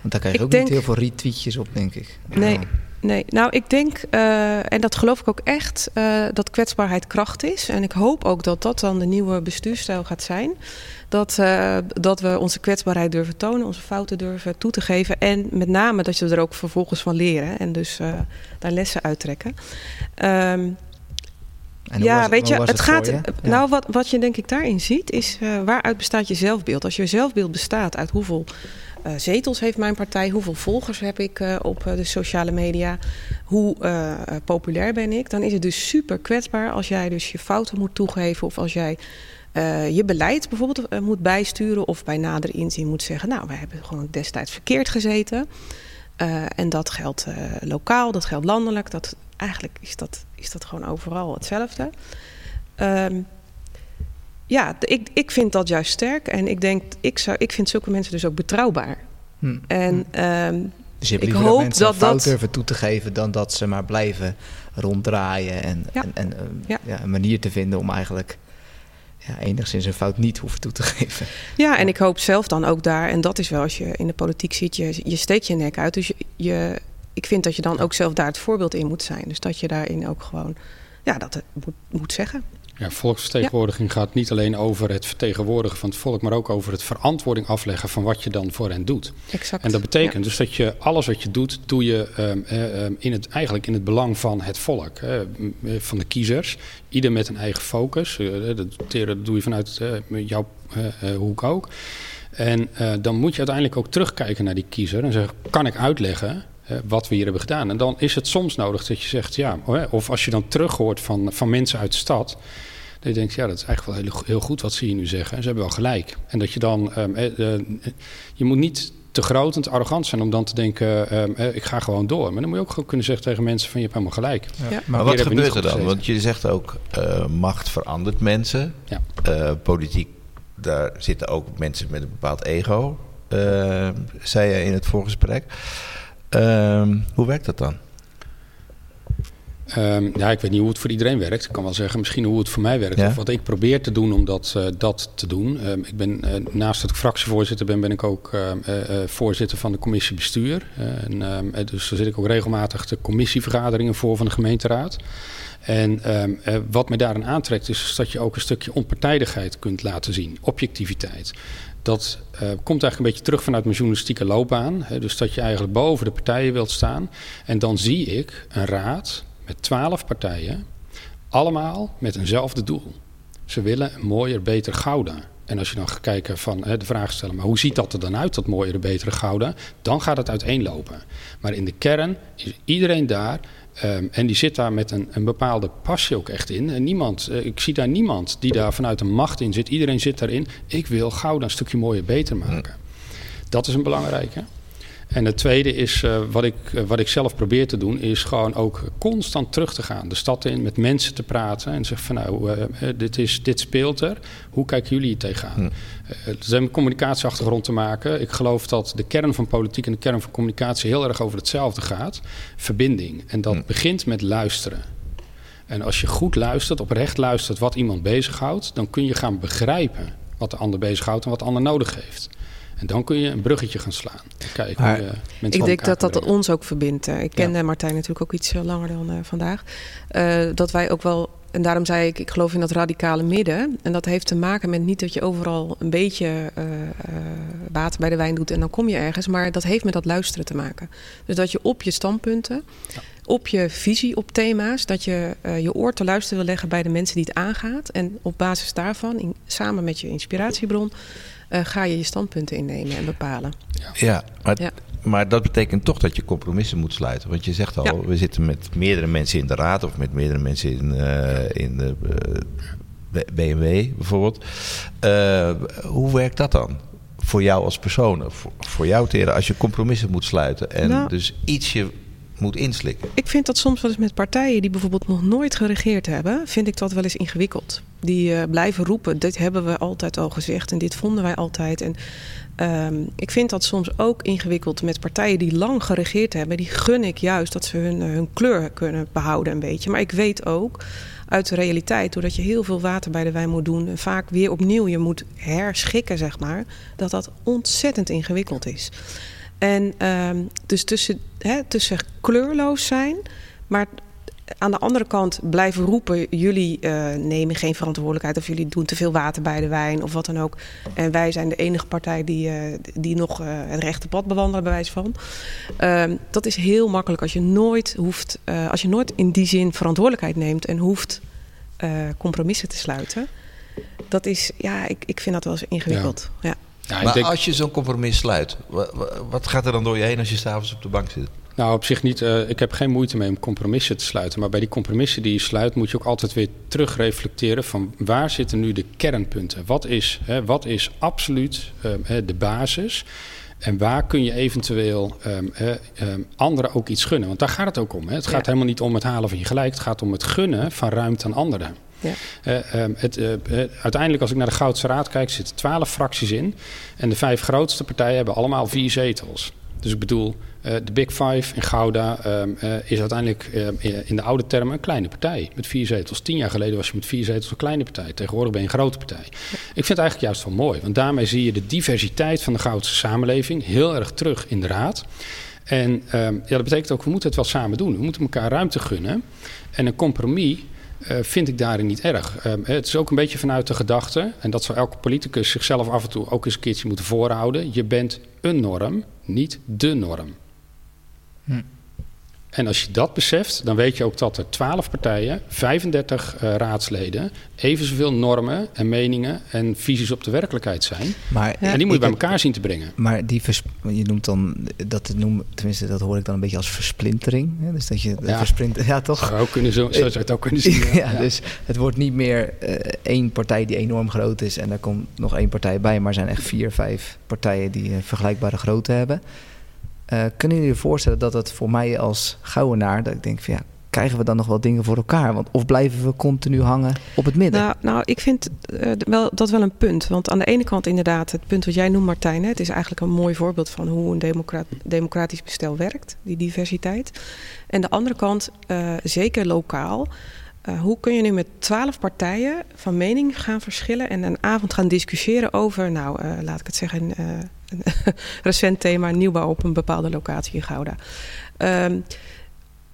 Want daar krijg je ik ook denk... niet heel veel retweetjes op, denk ik. Nee, nee. nou ik denk, uh, en dat geloof ik ook echt, dat kwetsbaarheid kracht is. En ik hoop ook dat dat dan de nieuwe bestuurstijl gaat zijn dat, uh, dat we onze kwetsbaarheid durven tonen, onze fouten durven toe te geven. En met name dat je er ook vervolgens van leren en dus daar lessen uittrekken. Um, ja, weet je, het, gaat. Je? Nou, wat, wat je denk ik daarin ziet, is waaruit bestaat je zelfbeeld? Als je zelfbeeld bestaat uit hoeveel uh, zetels heeft mijn partij, hoeveel volgers heb ik uh, op de sociale media, hoe populair ben ik, dan is het dus super kwetsbaar als jij dus je fouten moet toegeven of als jij je beleid bijvoorbeeld moet bijsturen of bij nader inzien moet zeggen: Nou, we hebben gewoon destijds verkeerd gezeten. En dat geldt lokaal, dat geldt landelijk. Dat, eigenlijk is dat, is dat gewoon overal hetzelfde. Um, ja, ik, ik vind dat juist sterk. En ik denk, ik, zou, ik vind zulke mensen dus ook betrouwbaar. Hm. En um, dus je hebt ik hoop dat mensen dat, fout durven toe te geven dan dat ze maar blijven ronddraaien en, ja. en, en ja. Ja, een manier te vinden om eigenlijk ja, enigszins een fout niet hoeven toe te *laughs* geven. Ja, en ik hoop zelf dan ook daar, en dat is wel als je in de politiek ziet, je, je steekt je nek uit. Dus je, je, ik vind dat je dan ook zelf daar het voorbeeld in moet zijn. Dus dat je daarin ook gewoon ja, dat moet, moet zeggen. Ja, volksvertegenwoordiging gaat niet alleen over het vertegenwoordigen van het volk, maar ook over het verantwoording afleggen van wat je dan voor hen doet. Exact. En dat betekent dus dat je alles wat je doet, doe je um, uh, in het, eigenlijk in het belang van het volk, uh, van de kiezers. Ieder met een eigen focus. Uh, dat, doe je vanuit jouw hoek ook. En dan moet je uiteindelijk ook terugkijken naar die kiezer en zeggen: kan ik uitleggen wat we hier hebben gedaan. En dan is het soms nodig dat je zegt ja, of als je dan terug hoort van, van mensen uit de stad. Dat je denkt, ja, dat is eigenlijk wel heel, heel goed wat ze hier nu zeggen. Ze hebben wel gelijk. En dat je dan, um, uh, je moet niet te groot en te arrogant zijn om dan te denken, um, uh, ik ga gewoon door. Maar dan moet je ook gewoon kunnen zeggen tegen mensen van, je hebt helemaal gelijk. Ja. Ja. Maar, wat gebeurt er dan? Want je zegt ook, uh, macht verandert mensen. Ja. politiek, daar zitten ook mensen met een bepaald ego, zei je in het voorgesprek. Um, hoe werkt dat dan? Um, ja, ik weet niet hoe het voor iedereen werkt. Ik kan wel zeggen misschien hoe het voor mij werkt. Ja? Of wat ik probeer te doen om dat, uh, dat te doen. Um, ik ben, uh, naast dat ik fractievoorzitter ben, ben ik ook uh, voorzitter van de commissie bestuur. en, dus daar zit ik ook regelmatig de commissievergaderingen voor van de gemeenteraad. En wat mij daarin aantrekt is dat je ook een stukje onpartijdigheid kunt laten zien. Objectiviteit. Dat uh, komt eigenlijk een beetje terug vanuit mijn journalistieke loopbaan. Hè, dus dat je eigenlijk boven de partijen wilt staan. En dan zie ik een raad met twaalf partijen, allemaal met eenzelfde doel. Ze willen mooier, beter Gouda. En als je dan gaat kijken van hè, de vraag stellen, maar hoe ziet dat er dan uit, dat mooiere, betere Gouda? Dan gaat het uiteenlopen. Maar in de kern is iedereen daar Um, en die zit daar met een, een, bepaalde passie ook echt in. En niemand, uh, ik zie daar niemand die daar vanuit de macht in zit. Iedereen zit daarin. Ik wil Gouda een stukje mooier, beter maken. Dat is een belangrijke. En het tweede is, uh, wat, ik, uh, wat ik zelf probeer te doen, is gewoon ook constant terug te gaan. De stad in, met mensen te praten en zeggen van nou, uh, dit, is, dit speelt er. Hoe kijken jullie hier tegenaan? Zijn een communicatieachtergrond te maken. Ik geloof dat de kern van politiek en de kern van communicatie heel erg over hetzelfde gaat. Verbinding. En dat begint met luisteren. En als je goed luistert, oprecht luistert wat iemand bezighoudt, dan kun je gaan begrijpen wat de ander bezighoudt en wat de ander nodig heeft. En dan kun je een bruggetje gaan slaan. Kijken Maar hoe je mensen Ik denk dat dat brengen. ons ook verbindt. Eh, Ik ken Martijn natuurlijk ook iets eh, langer dan eh, vandaag. Eh, dat wij ook wel, en daarom zei ik, ik geloof in dat radicale midden. En dat heeft te maken met niet dat je overal een beetje eh, eh, water bij de wijn doet en dan kom je ergens. Maar dat heeft met dat luisteren te maken. Dus dat je op je standpunten, op je visie op thema's, dat je eh, je oor te luisteren wil leggen bij de mensen die het aangaat. En op basis daarvan, in, samen met je inspiratiebron, eh, ga je je standpunten innemen en bepalen. Ja, maar, Ja. maar dat betekent toch dat je compromissen moet sluiten. Want je zegt al, Ja. we zitten met meerdere mensen in de raad of met meerdere mensen in, eh, in de eh, BMW bijvoorbeeld. Hoe werkt dat dan? Voor jou als persoon, voor, voor jou Tera, als je compromissen moet sluiten en Nou. dus ietsje moet inslikken. Ik vind dat soms wel eens met partijen die bijvoorbeeld nog nooit geregeerd hebben, vind ik dat wel eens ingewikkeld. Die eh, blijven roepen, dit hebben we altijd al gezegd en dit vonden wij altijd. En ehm, ik vind dat soms ook ingewikkeld met partijen die lang geregeerd hebben. Die gun ik juist dat ze hun, eh, hun kleur kunnen behouden een beetje. Maar ik weet ook uit de realiteit, doordat je heel veel water bij de wijn moet doen en vaak weer opnieuw je moet herschikken, zeg maar, dat dat ontzettend ingewikkeld is. En ehm, dus tussen, hè, tussen kleurloos zijn, maar aan de andere kant blijven roepen: jullie eh, nemen geen verantwoordelijkheid of jullie doen te veel water bij de wijn of wat dan ook. En wij zijn de enige partij die, eh, die nog eh, het rechte pad bewandelen, bij wijze van. Ehm, dat is heel makkelijk als je nooit hoeft, eh, als je nooit in die zin verantwoordelijkheid neemt en hoeft eh, compromissen te sluiten. Dat is, ja, ik, ik vind dat wel eens ingewikkeld. Ja. Ja, ik maar denk- als je zo'n compromis sluit, wa- wa- wat gaat er dan door je heen als je s'avonds op de bank zit? Nou, op zich niet. eh, ik heb geen moeite mee om compromissen te sluiten. Maar bij die compromissen die je sluit, moet je ook altijd weer terugreflecteren van waar zitten nu de kernpunten? Wat is, hè, wat is absoluut eh, hè, de basis? En waar kun je eventueel ehm, ehm, anderen ook iets gunnen? Want daar gaat het ook om. Hè. Het gaat Ja. helemaal niet om het halen van je gelijk. Het gaat om het gunnen van ruimte aan anderen. Ja. Eh, ehm, het, eh, uiteindelijk, als ik naar de Goudse Raad kijk, zitten twaalf fracties in. En de vijf grootste partijen hebben allemaal vier zetels. Dus ik bedoel, de Big Five in Gouda ehm, eh, is uiteindelijk eh, in de oude termen een kleine partij. Met vier zetels. Tien jaar geleden was je met vier zetels een kleine partij. Tegenwoordig ben je een grote partij. Ik vind het eigenlijk juist wel mooi. Want daarmee zie je de diversiteit van de Goudse samenleving heel erg terug in de Raad. En ehm, ja, dat betekent ook, we moeten het wel samen doen. We moeten elkaar ruimte gunnen. En een compromis eh, vind ik daarin niet erg. Ehm, het is ook een beetje vanuit de gedachte, en dat zou elke politicus zichzelf af en toe ook eens een keertje moeten voorhouden. Je bent een norm, niet de norm. Hm. En als je dat beseft, dan weet je ook dat er 12 partijen, 35 eh, raadsleden, even zoveel normen en meningen en visies op de werkelijkheid zijn. Maar, Ja. En die moet je bij heb- elkaar zien te brengen. Maar die vers, je noemt dan dat noemen, tenminste dat hoor ik dan een beetje als versplintering. Hè? Dus dat je Ja. versplint, ja toch? Zou, ook kunnen, zo, zo zou het ook kunnen *laughs* zien. *laughs* ja, dus het wordt niet meer eh, één partij die enorm groot is en daar komt nog één partij bij, maar er zijn echt vier, vijf partijen die een vergelijkbare grootte hebben. Eh, kunnen jullie je voorstellen dat het voor mij als gouwenaar, dat ik denk van ja, krijgen we dan nog wel dingen voor elkaar? Want, of blijven we continu hangen op het midden? Nou, nou, ik vind eh, wel, dat wel een punt. Want aan de ene kant inderdaad, het punt wat jij noemt Martijn... Het is eigenlijk een mooi voorbeeld van hoe een democra- democratisch bestel werkt. Die diversiteit. En de andere kant, eh, zeker lokaal... hoe kun je nu met twaalf partijen van mening gaan verschillen... en een avond gaan discussiëren over, nou, laat ik het zeggen... *laughs* recent thema, nieuwbouw op een bepaalde locatie in Gouda. Ehm,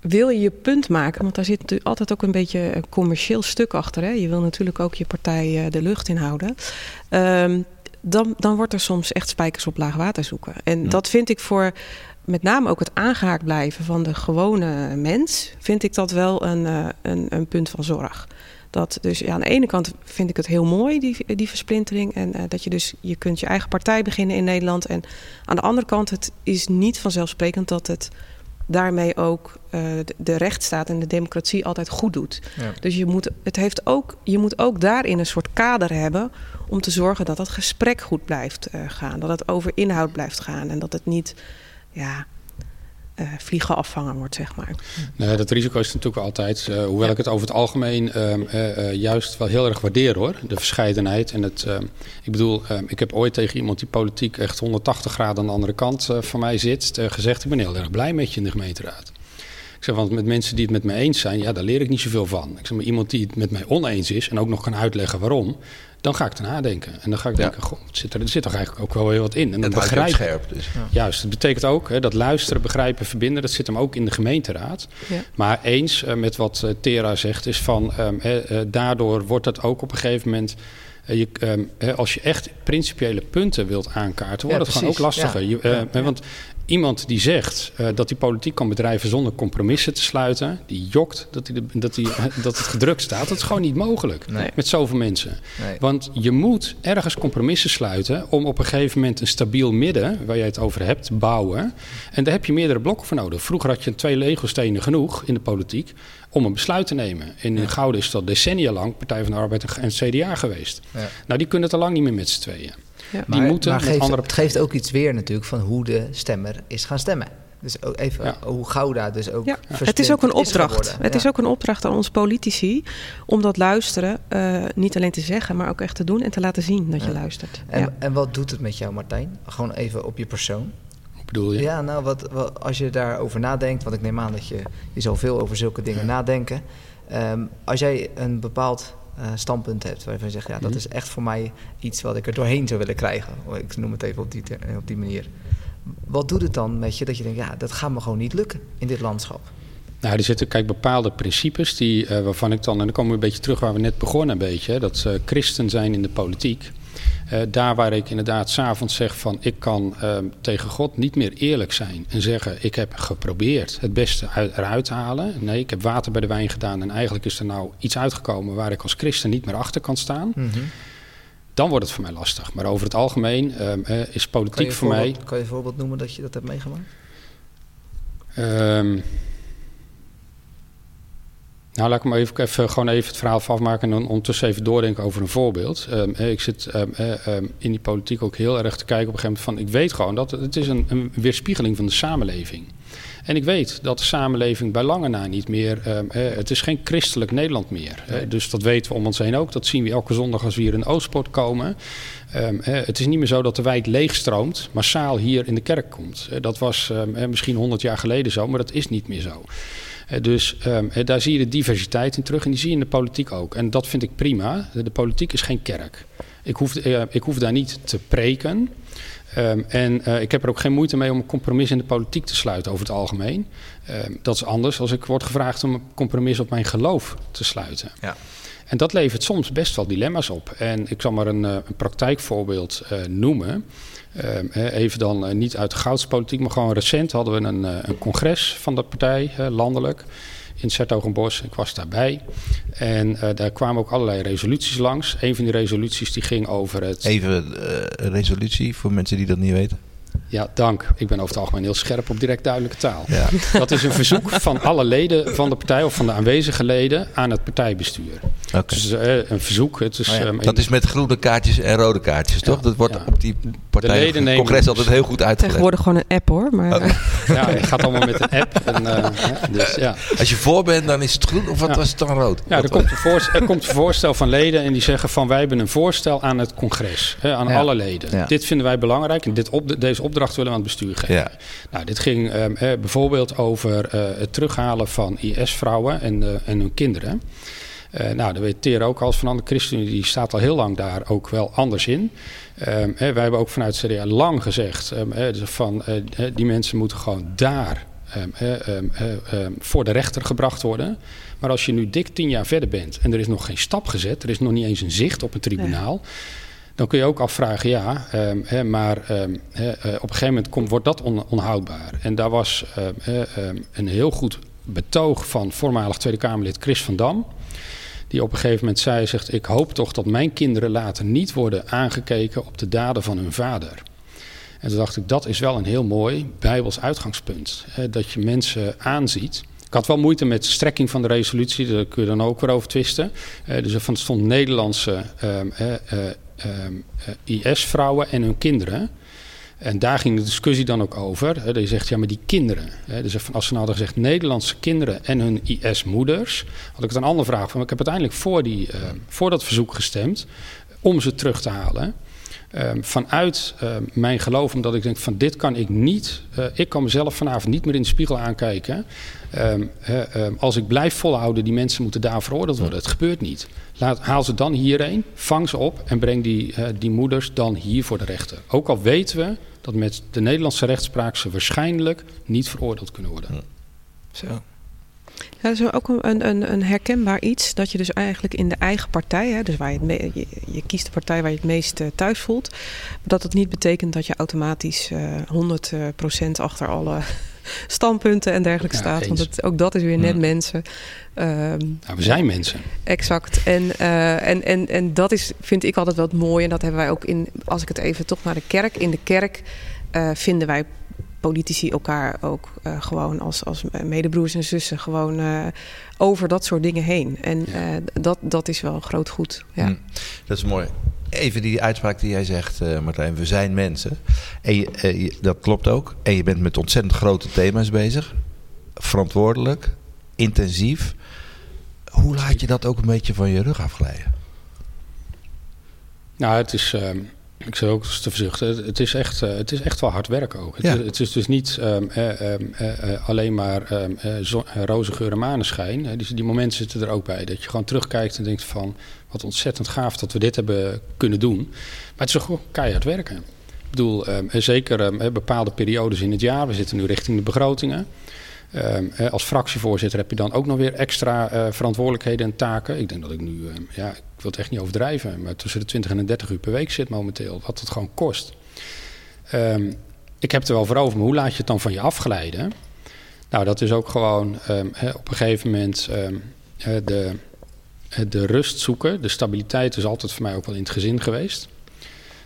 wil je je punt maken, want daar zit natuurlijk altijd ook een beetje een commercieel stuk achter. Hè? Je wil natuurlijk ook je partij eh, de lucht inhouden. Ehm, dan, dan wordt er soms echt spijkers op laag water zoeken. En Ja. dat vind ik voor met name ook het aangehaakt blijven van de gewone mens, vind ik dat wel een, eh, een, een punt van zorg. Dat dus ja, aan de ene kant vind ik het heel mooi, die, die versplintering. En eh, dat je dus, je kunt je eigen partij beginnen in Nederland. En aan de andere kant, het is niet vanzelfsprekend dat het daarmee ook eh, de, de rechtsstaat en de democratie altijd goed doet. Ja. Dus je moet, het heeft ook, je moet ook daarin een soort kader hebben om te zorgen dat dat gesprek goed blijft eh, gaan. Dat het over inhoud blijft gaan en dat het niet ja, eh, vliegen afvangen wordt, zeg maar. Nee, dat risico is natuurlijk altijd, eh, hoewel ik het over het algemeen ehm, eh, juist wel heel erg waardeer hoor. De verscheidenheid en het. ehm, ik bedoel, ehm, ik heb ooit tegen iemand die politiek echt 180 graden aan de andere kant van mij zit, gezegd: Ik ben heel erg blij met je in de gemeenteraad. Zeg, want met mensen die het met me eens zijn, ja, daar leer ik niet zoveel van. Ik zeg maar, iemand die het met mij oneens is en ook nog kan uitleggen waarom, dan ga ik te nadenken. En dan ga ik Ja. denken, goh, zit er, er zit toch eigenlijk ook wel heel wat in. En op begrijp scherp. Dus. Juist, dat betekent ook hè, dat luisteren, begrijpen, verbinden, dat zit hem ook in de gemeenteraad. Ja. Maar eens eh, met wat eh, Tera zegt, is van ehm, eh, daardoor wordt het ook op een gegeven moment. je, ehm, hè, als je echt principiële punten wilt aankaarten, wordt Ja, het gewoon ook lastiger. Ja. Je, Ja. hè, Want iemand die zegt eh, dat hij politiek kan bedrijven zonder compromissen te sluiten, die jokt dat, hij de, dat, hij, *laughs* dat het gedrukt staat, dat is gewoon niet mogelijk Nee. met zoveel mensen. Nee. Want je moet ergens compromissen sluiten om op een gegeven moment een stabiel midden, waar jij het over hebt, te bouwen. En daar heb je meerdere blokken voor nodig. Vroeger had je twee Lego-stenen genoeg in de politiek om een besluit te nemen. En in Gouden is dat decennia lang Partij van de Arbeid en het CDA geweest. Ja. Nou, die kunnen het al lang niet meer met z'n tweeën. Ja. Die maar, moeten maar geeft, andere het geeft ook iets weer natuurlijk van hoe de stemmer is gaan stemmen. Dus ook even Ja. hoe Gouda dus ook Ja, het is ook een opdracht. het Ja. is ook een opdracht aan ons politici om dat luisteren eh, niet alleen te zeggen, maar ook echt te doen en te laten zien dat je luistert. En, ja. en wat doet het met jou, Martijn? Gewoon even op je persoon. Hoe bedoel je? Ja, nou, wat, wat, als je daarover nadenkt, want ik neem aan dat je, je zal veel over zulke dingen nadenken. Ehm, als jij een bepaald eh, standpunt hebt waarvan je zegt, ja, dat Mhm. is echt voor mij iets wat ik er doorheen zou willen krijgen. Ik noem het even op die, eh, op die manier. Wat doet het dan met je dat je denkt, ja, dat gaat me gewoon niet lukken in dit landschap? Nou, er zitten kijk bepaalde principes die, eh, waarvan ik dan, en dan komen we een beetje terug waar we net begonnen, een beetje, hè, dat eh, christen zijn in de politiek. Eh, daar waar ik inderdaad s'avonds zeg van ik kan eh, tegen God niet meer eerlijk zijn en zeggen ik heb geprobeerd het beste uit, eruit te halen. Nee, ik heb water bij de wijn gedaan en eigenlijk is er nou iets uitgekomen waar ik als christen niet meer achter kan staan. Dan wordt het voor mij lastig. Maar over het algemeen eh, eh, is politiek voor mij. kan je een voorbeeld noemen dat je dat hebt meegemaakt? Ehm, nou, laat ik maar even, even, gewoon even het verhaal afmaken en dan ondertussen even doordenken over een voorbeeld. Ehm, eh, ik zit ehm, eh, ehm, in die politiek ook heel erg te kijken op een gegeven moment van... ik weet gewoon dat het, is een, een weerspiegeling van de samenleving En ik weet dat de samenleving bij lange na niet meer... eh, het is geen christelijk Nederland meer. Eh, dus dat weten we om ons heen ook. Dat zien we elke zondag als we hier in Oostpoort komen. Eh, het is niet meer zo dat de wijk leegstroomt, massaal hier in de kerk komt. Dat was misschien 100 jaar geleden zo, maar dat is niet meer zo. Eh, dus ehm, eh, daar zie je de diversiteit in terug en die zie je in de politiek ook. En dat vind ik prima. De, politiek is geen kerk. Ik hoef, eh, ik hoef daar niet te preken. Ehm, en ik heb er ook geen moeite mee om een compromis in de politiek te sluiten over het algemeen. Ehm, dat is anders als ik word gevraagd om een compromis op mijn geloof te sluiten. Ja. En dat levert soms best wel dilemma's op. En ik zal maar een, een praktijkvoorbeeld noemen. Ehm, even dan eh, niet uit de goudspolitiek, maar gewoon recent hadden we een, eh, een congres van de partij, landelijk, in Zertogenbos. Ik was daarbij. En eh, daar kwamen ook allerlei resoluties langs. Een van die resoluties die ging over het... Even een resolutie voor mensen die dat niet weten. Ja, dank. Ik ben over het algemeen heel scherp op direct duidelijke taal. Ja. *laughs* Dat is een verzoek van alle leden van de partij of van de aanwezige leden aan het partijbestuur. Oké. Dus eh, een verzoek. Het is, Oh ja, ehm, Dat is met groene kaartjes en rode kaartjes, toch? Dat wordt ja. op die leden partij nemen- congres altijd heel goed uitgelegd. Tegenwoordig gewoon een app hoor. Maar, Oh. *laughs* Ja, het gaat allemaal met een app. En, eh, hè, dus, ja. Als je voor bent, dan is het groen of wat Ja. was het dan rood? Ja, er komt, een voorstel, er komt een voorstel van leden en die zeggen van wij hebben een voorstel aan het congres, hè, aan Ja. alle leden. Ja. Dit vinden wij belangrijk en dit op, deze opdracht willen we aan het bestuur geven. Ja. Nou, dit ging ehm, eh, bijvoorbeeld over eh, het terughalen van IS-vrouwen en, eh, en hun kinderen. Eh, nou, dat weet Teer ook als van de ChristenUnie, die staat al heel lang daar ook wel anders in. Ehm, hè, wij hebben ook vanuit CDA lang gezegd ehm, hè, dus van eh, hè, die mensen moeten gewoon daar ehm, ehm, ehm, voor de rechter gebracht worden. Maar als je nu dik tien jaar verder bent en er is nog geen stap gezet, er is nog niet eens een zicht op een tribunaal. Dan kun je ook afvragen, ja, ehm, maar ehm, eh, op een gegeven moment wordt dat on- onhoudbaar. En daar was ehm, een heel goed betoog van voormalig Tweede Kamerlid Chris van Dam. Die op een gegeven moment zei, zegt, ik hoop toch dat mijn kinderen later niet worden aangekeken op de daden van hun vader. En toen dacht ik, dat is wel een heel mooi bijbels uitgangspunt. Dat je mensen aanziet. Ik had wel moeite met de strekking van de resolutie, daar kun je dan ook weer over twisten. Eh, dus er van stond Nederlandse eh, ehm, eh, IS-vrouwen en hun kinderen. En daar ging de discussie dan ook over. Hè, je zegt, ja, maar die kinderen. Hè, dus als ze nou hadden gezegd Nederlandse kinderen en hun IS-moeders, had ik het een andere vraag van. Ik heb uiteindelijk voor, die, eh, voor dat verzoek gestemd om ze terug te halen. Ehm, vanuit ehm, mijn geloof, omdat ik denk van dit kan ik niet. eh, ik kan mezelf vanavond niet meer in de spiegel aankijken. Ehm, hè, ehm, als ik blijf volhouden, die mensen moeten daar veroordeeld worden. Het gebeurt niet. Laat, haal ze dan hierheen, vang ze op en breng die, eh, die moeders dan hier voor de rechter. Ook al weten we dat met de Nederlandse rechtspraak ze waarschijnlijk niet veroordeeld kunnen worden. Zo. Ja, dat is ook een, een, een herkenbaar iets dat je dus eigenlijk in de eigen partij, hè, dus waar je, het me- je, je kiest de partij waar je het meest eh, thuis voelt, dat het niet betekent dat je automatisch eh 100% achter alle standpunten en dergelijke Ja, staat. Want het, ook dat is weer net Ja. mensen. Ehm, Nou, we zijn mensen. Exact. En, eh, en, en, en dat is, vind ik altijd wel het mooie. En dat hebben wij ook in, als ik het even toch naar de kerk. In de kerk eh, vinden wij politici elkaar ook eh, gewoon als, als medebroers en zussen gewoon eh, over dat soort dingen heen. En Ja. eh, dat, dat is wel een groot goed. Ja. Hm, Dat is mooi. Even die uitspraak die jij zegt, eh, Martijn. We zijn mensen. En je, eh, dat klopt ook. En je bent met ontzettend grote thema's bezig. Verantwoordelijk. Intensief. Hoe laat je dat ook een beetje van je rug afglijden? Nou, het is. ehm, ik zou ook eens te verzuchten. Het, het is echt, eh, het is echt wel hard werken ook. Het, Ja. is, het is dus niet ehm, eh, ehm, eh, eh, alleen maar eh, roze geur en maneschijn. Die, die momenten zitten er ook bij. Dat je gewoon terugkijkt en denkt van... wat ontzettend gaaf dat we dit hebben kunnen doen. Maar het is gewoon keihard werken. Ik bedoel, ehm, eh, zeker ehm, eh, bepaalde periodes in het jaar. We zitten nu richting de begrotingen. Ehm, eh, als fractievoorzitter heb je dan ook nog weer extra eh, verantwoordelijkheden en taken. Ik denk dat ik nu, ja, ik wil het echt niet overdrijven, maar tussen de 20 en de 30 uur per week zit momenteel. Wat het gewoon kost. Ik heb er wel voor over, maar hoe laat je het dan van je afglijden? Nou, dat is ook gewoon op een gegeven moment de, de rust zoeken. De stabiliteit is altijd voor mij ook wel in het gezin geweest.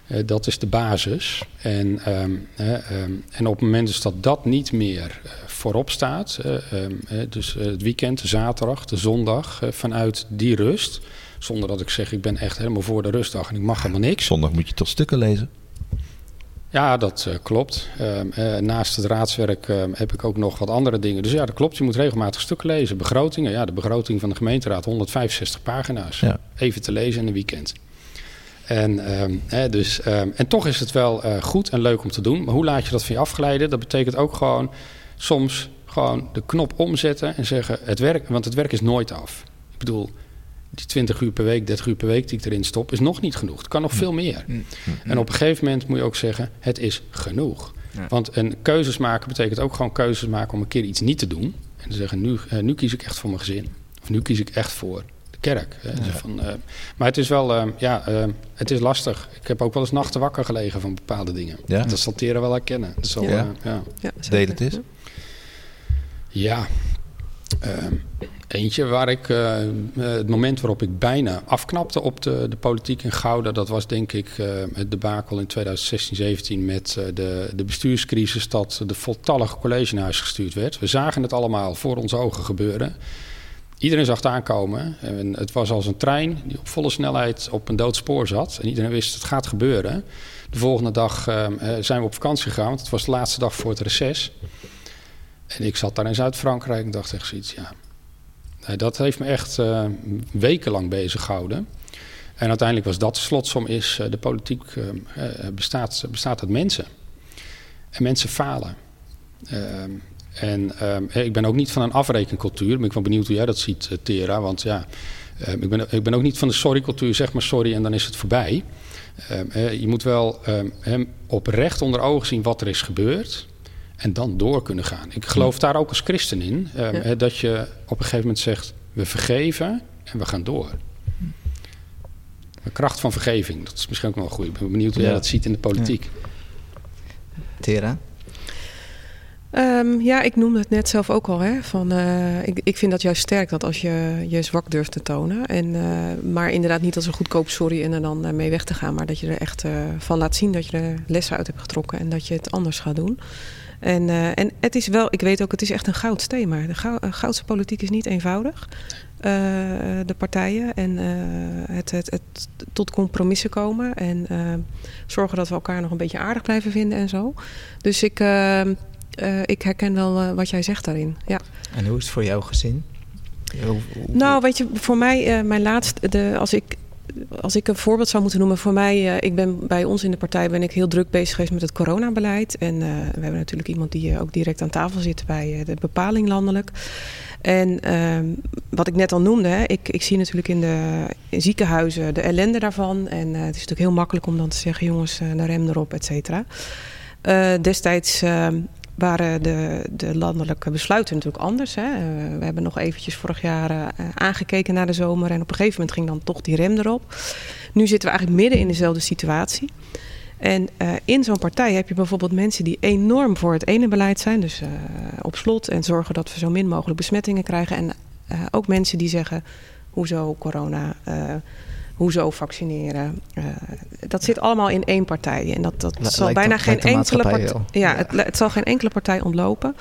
Eh, dat is de basis. En, ehm, hè, ehm, en op het moment dus dat dat niet meer eh, voorop staat, eh, ehm, eh, dus eh, het weekend, de zaterdag, de zondag, eh, vanuit die rust, zonder dat ik zeg ik ben echt helemaal voor de rustdag en ik mag helemaal niks. Zondag moet je toch stukken lezen? Ja, dat eh, klopt. Ehm, eh, naast het raadswerk ehm, heb ik ook nog wat andere dingen. Dus ja, dat klopt. Je moet regelmatig stukken lezen. Begrotingen. Ja, de begroting van de gemeenteraad, 165 pagina's. Ja. Even te lezen in een weekend. En, ehm, hè, dus, en toch is het wel eh, goed en leuk om te doen. Maar hoe laat je dat van je afglijden? Dat betekent ook gewoon soms gewoon de knop omzetten en zeggen het werk, want het werk is nooit af. Ik bedoel, die 20 uur per week, 30 uur per week die ik erin stop, is nog niet genoeg. Het kan nog veel meer. En op een gegeven moment moet je ook zeggen, het is genoeg. Ja. Want een keuzes maken betekent ook gewoon keuzes maken om een keer iets niet te doen. En te zeggen, nu, eh, nu kies ik echt voor mijn gezin. Of nu kies ik echt voor de kerk. hè. Dus van, eh, maar het is wel, eh, ja, het is lastig. Ik heb ook wel eens nachten wakker gelegen van bepaalde dingen. Ja? Dat zal Tera wel herkennen. Dat is wel, Ja. ja. Ja, Deel het eens. Ja, ehm, eentje waar ik, eh, eh, het moment waarop ik bijna afknapte op de, de politiek in Gouda, dat was denk ik eh, het debakel in 2016, 17 met de, de bestuurscrisis dat de voltallige college naar huis gestuurd werd. We zagen het allemaal voor onze ogen gebeuren. Iedereen zag het aankomen. En het was als een trein die op volle snelheid op een dood spoor zat. En iedereen wist het gaat gebeuren. De volgende dag zijn we op vakantie gegaan, want het was de laatste dag voor het reces. En ik zat daar in Zuid-Frankrijk en dacht echt zoiets, ja. Dat heeft me echt eh, wekenlang bezig gehouden. En uiteindelijk was dat de slotsom is, eh, de politiek eh, bestaat, bestaat uit mensen. En mensen falen. Ehm, en ehm, eh, ik ben ook niet van een afrekencultuur. Ben ik wel benieuwd hoe jij dat ziet, Tera. Want ja, ehm, ik, ben, ik ben ook niet van de sorry-cultuur. Zeg maar sorry en dan is het voorbij. Je moet wel hem oprecht onder ogen zien wat er is gebeurd. En dan door kunnen gaan. Ik geloof daar ook als christen in. ehm, Ja. hè, dat je op een gegeven moment zegt: we vergeven en we gaan door. De kracht van vergeving, dat is misschien ook wel goed. Ik ben benieuwd hoe jij Ja. dat ziet in de politiek. Tera? Ehm, ja, ik noemde het net zelf ook al. Hè, van, eh, ik, ik vind dat juist sterk dat als je je zwak durft te tonen. En, eh, maar inderdaad niet als een goedkoop sorry en er dan eh, mee weg te gaan. Maar dat je er echt eh, van laat zien dat je er lessen uit hebt getrokken. En dat je het anders gaat doen. En, eh, en het is wel, ik weet ook, het is echt een goud thema. De gou- eh, goudse politiek is niet eenvoudig. Eh, de partijen en het, het, het tot compromissen komen. En zorgen dat we elkaar nog een beetje aardig blijven vinden en zo. Dus ik, ik herken wel wat jij zegt daarin. Ja. En hoe is het voor jouw gezin? Hoe- hoe- Nou, weet je, voor mij, mijn laatste, de, als ik als ik een voorbeeld zou moeten noemen voor mij, eh, ik ben bij ons in de partij ben ik heel druk bezig geweest met het coronabeleid. En eh, we hebben natuurlijk iemand die eh, ook direct aan tafel zit bij de bepaling landelijk. En ehm, wat ik net al noemde, hè, ik, ik zie natuurlijk in de in ziekenhuizen de ellende daarvan. En het is natuurlijk heel makkelijk om dan te zeggen, jongens, de rem erop, et cetera. Destijds ehm, waren de, de landelijke besluiten natuurlijk anders. Hè. Eh, we hebben nog eventjes vorig jaar eh, aangekeken naar de zomer. En op een gegeven moment ging dan toch die rem erop. Nu zitten we eigenlijk midden in dezelfde situatie. En eh, in zo'n partij heb je bijvoorbeeld mensen die enorm voor het ene beleid zijn. Dus op slot en zorgen dat we zo min mogelijk besmettingen krijgen. En ook mensen die zeggen, hoezo corona, hoezo vaccineren. Eh, dat zit allemaal in één partij. En dat, dat zal bijna geen enkele partij... Ja, Het, het zal geen enkele partij ontlopen.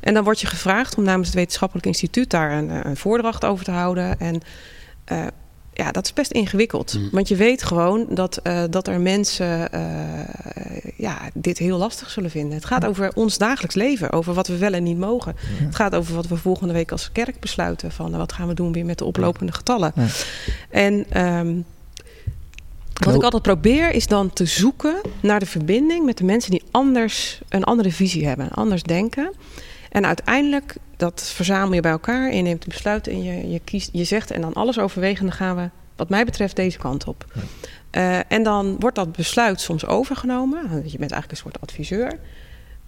En dan word je gevraagd om namens het wetenschappelijk instituut daar een, eh, een voordracht over te houden. En eh, ja, dat is best ingewikkeld. Mm. Want je weet gewoon dat, eh, dat er mensen eh, ja, dit heel lastig zullen vinden. Het gaat over ons dagelijks leven, over wat we wel en niet mogen. Het gaat over wat we volgende week als kerk besluiten. Van eh, wat gaan we doen weer met de oplopende getallen. Ja. En ehm, wat ik altijd probeer is dan te zoeken naar de verbinding met de mensen die anders een andere visie hebben, anders denken. En uiteindelijk, dat verzamel je bij elkaar je neemt een besluit en je, je kiest, je zegt en dan alles overwegende gaan we, wat mij betreft, deze kant op. Eh, en dan wordt dat besluit soms overgenomen. Je bent eigenlijk een soort adviseur.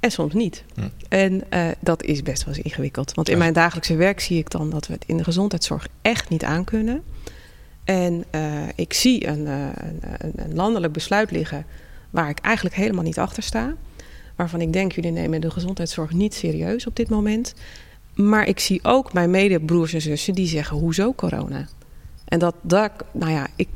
En soms niet. En eh, dat is best wel eens ingewikkeld. Want in Ja. mijn dagelijkse werk zie ik dan dat we het in de gezondheidszorg echt niet aankunnen. En eh, ik zie een, een, een, een landelijk besluit liggen waar ik eigenlijk helemaal niet achter sta. Waarvan ik denk, jullie nemen de gezondheidszorg niet serieus op dit moment. Maar ik zie ook mijn medebroers en zussen die zeggen, hoezo corona? En dat, nou ja, ik,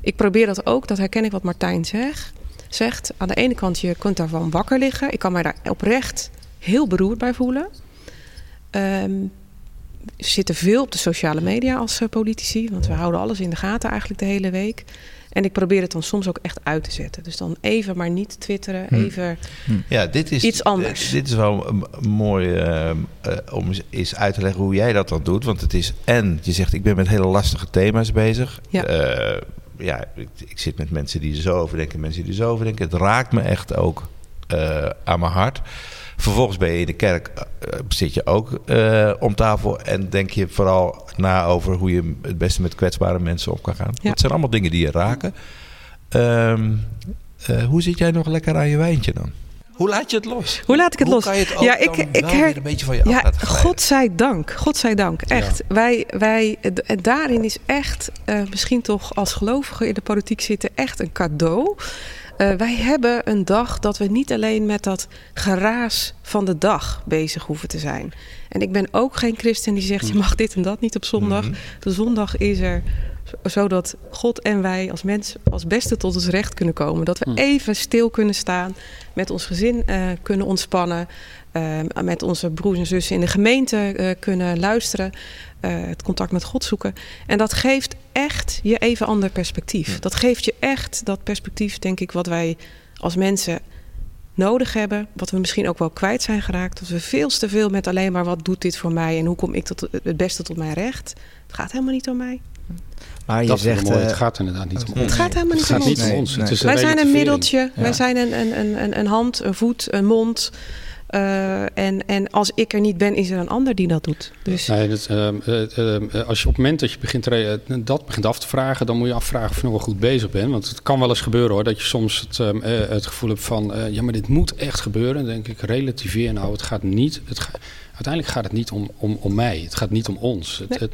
ik probeer dat ook, dat herken ik wat Martijn zegt. zegt. Aan de ene kant, je kunt daarvan wakker liggen. Ik kan mij daar oprecht heel beroerd bij voelen. Ehm, we zitten veel op de sociale media als eh, politici, want we houden alles in de gaten eigenlijk de hele week. En ik probeer het dan soms ook echt uit te zetten. Dus dan even maar niet twitteren, Hmm. even Ja, dit is Iets anders. Dit is wel mooi eh, eh, om eens- eens uit te leggen hoe jij dat dan doet. Want het is en je zegt ik ben met hele lastige thema's bezig. Ja. Eh, ja, ik, ik zit met mensen die er zo over denken, mensen die er zo over denken. Het raakt me echt ook aan mijn hart. Vervolgens ben je in de kerk, eh, zit je ook eh, om tafel en denk je vooral na over hoe je het beste met kwetsbare mensen om kan gaan. Ja. Dat zijn allemaal dingen die je raken. Ehm, eh, hoe zit jij nog lekker aan je wijntje dan? Hoe laat je het los? Hoe laat ik het Hoe los? kan je het ook Ja, ik- dan ik wel her- weer een beetje van je af Ja, godzijdank. Godzijdank. Echt. Wij, wij, daarin is echt, eh, misschien toch als gelovigen in de politiek zitten, echt een cadeau. Eh, wij hebben een dag dat we niet alleen met dat geraas van de dag bezig hoeven te zijn. En ik ben ook geen christen die zegt, je mag dit en dat niet op zondag. Mhm. De zondag is er zodat God en wij als mens als beste tot ons recht kunnen komen. Dat we Hmm. even stil kunnen staan, met ons gezin eh, kunnen ontspannen, eh, met onze broers en zussen in de gemeente eh, kunnen luisteren, eh, het contact met God zoeken. En dat geeft echt je even ander perspectief. Ja. Dat geeft je echt dat perspectief, denk ik, wat wij als mensen nodig hebben, wat we misschien ook wel kwijt zijn geraakt. Dat we veel te veel met alleen maar wat doet dit voor mij en hoe kom ik tot het beste tot mijn recht. Het gaat helemaal niet om mij. Maar je dat zegt, mooi. eh, het gaat inderdaad niet om het ons. Het gaat helemaal niet Het gaat om niet ons. om Nee, ons. nee. Het is Wij zijn een middeltje, wij zijn een, een, een, een hand, een voet, een mond. Eh, en, en als ik er niet ben, is er een ander die dat doet. Dus Nee, dat, ehm, eh, ehm, eh, als je op het moment dat je begint, dat begint af te vragen, dan moet je afvragen of je nog wel goed bezig bent. Want het kan wel eens gebeuren hoor, dat je soms het, ehm, eh, het gevoel hebt van, ja maar dit moet echt gebeuren. Dan denk ik, relativeer nou, het gaat niet, het ga- uiteindelijk gaat het niet om, om, om mij, het gaat niet om ons. Het, Nee. het,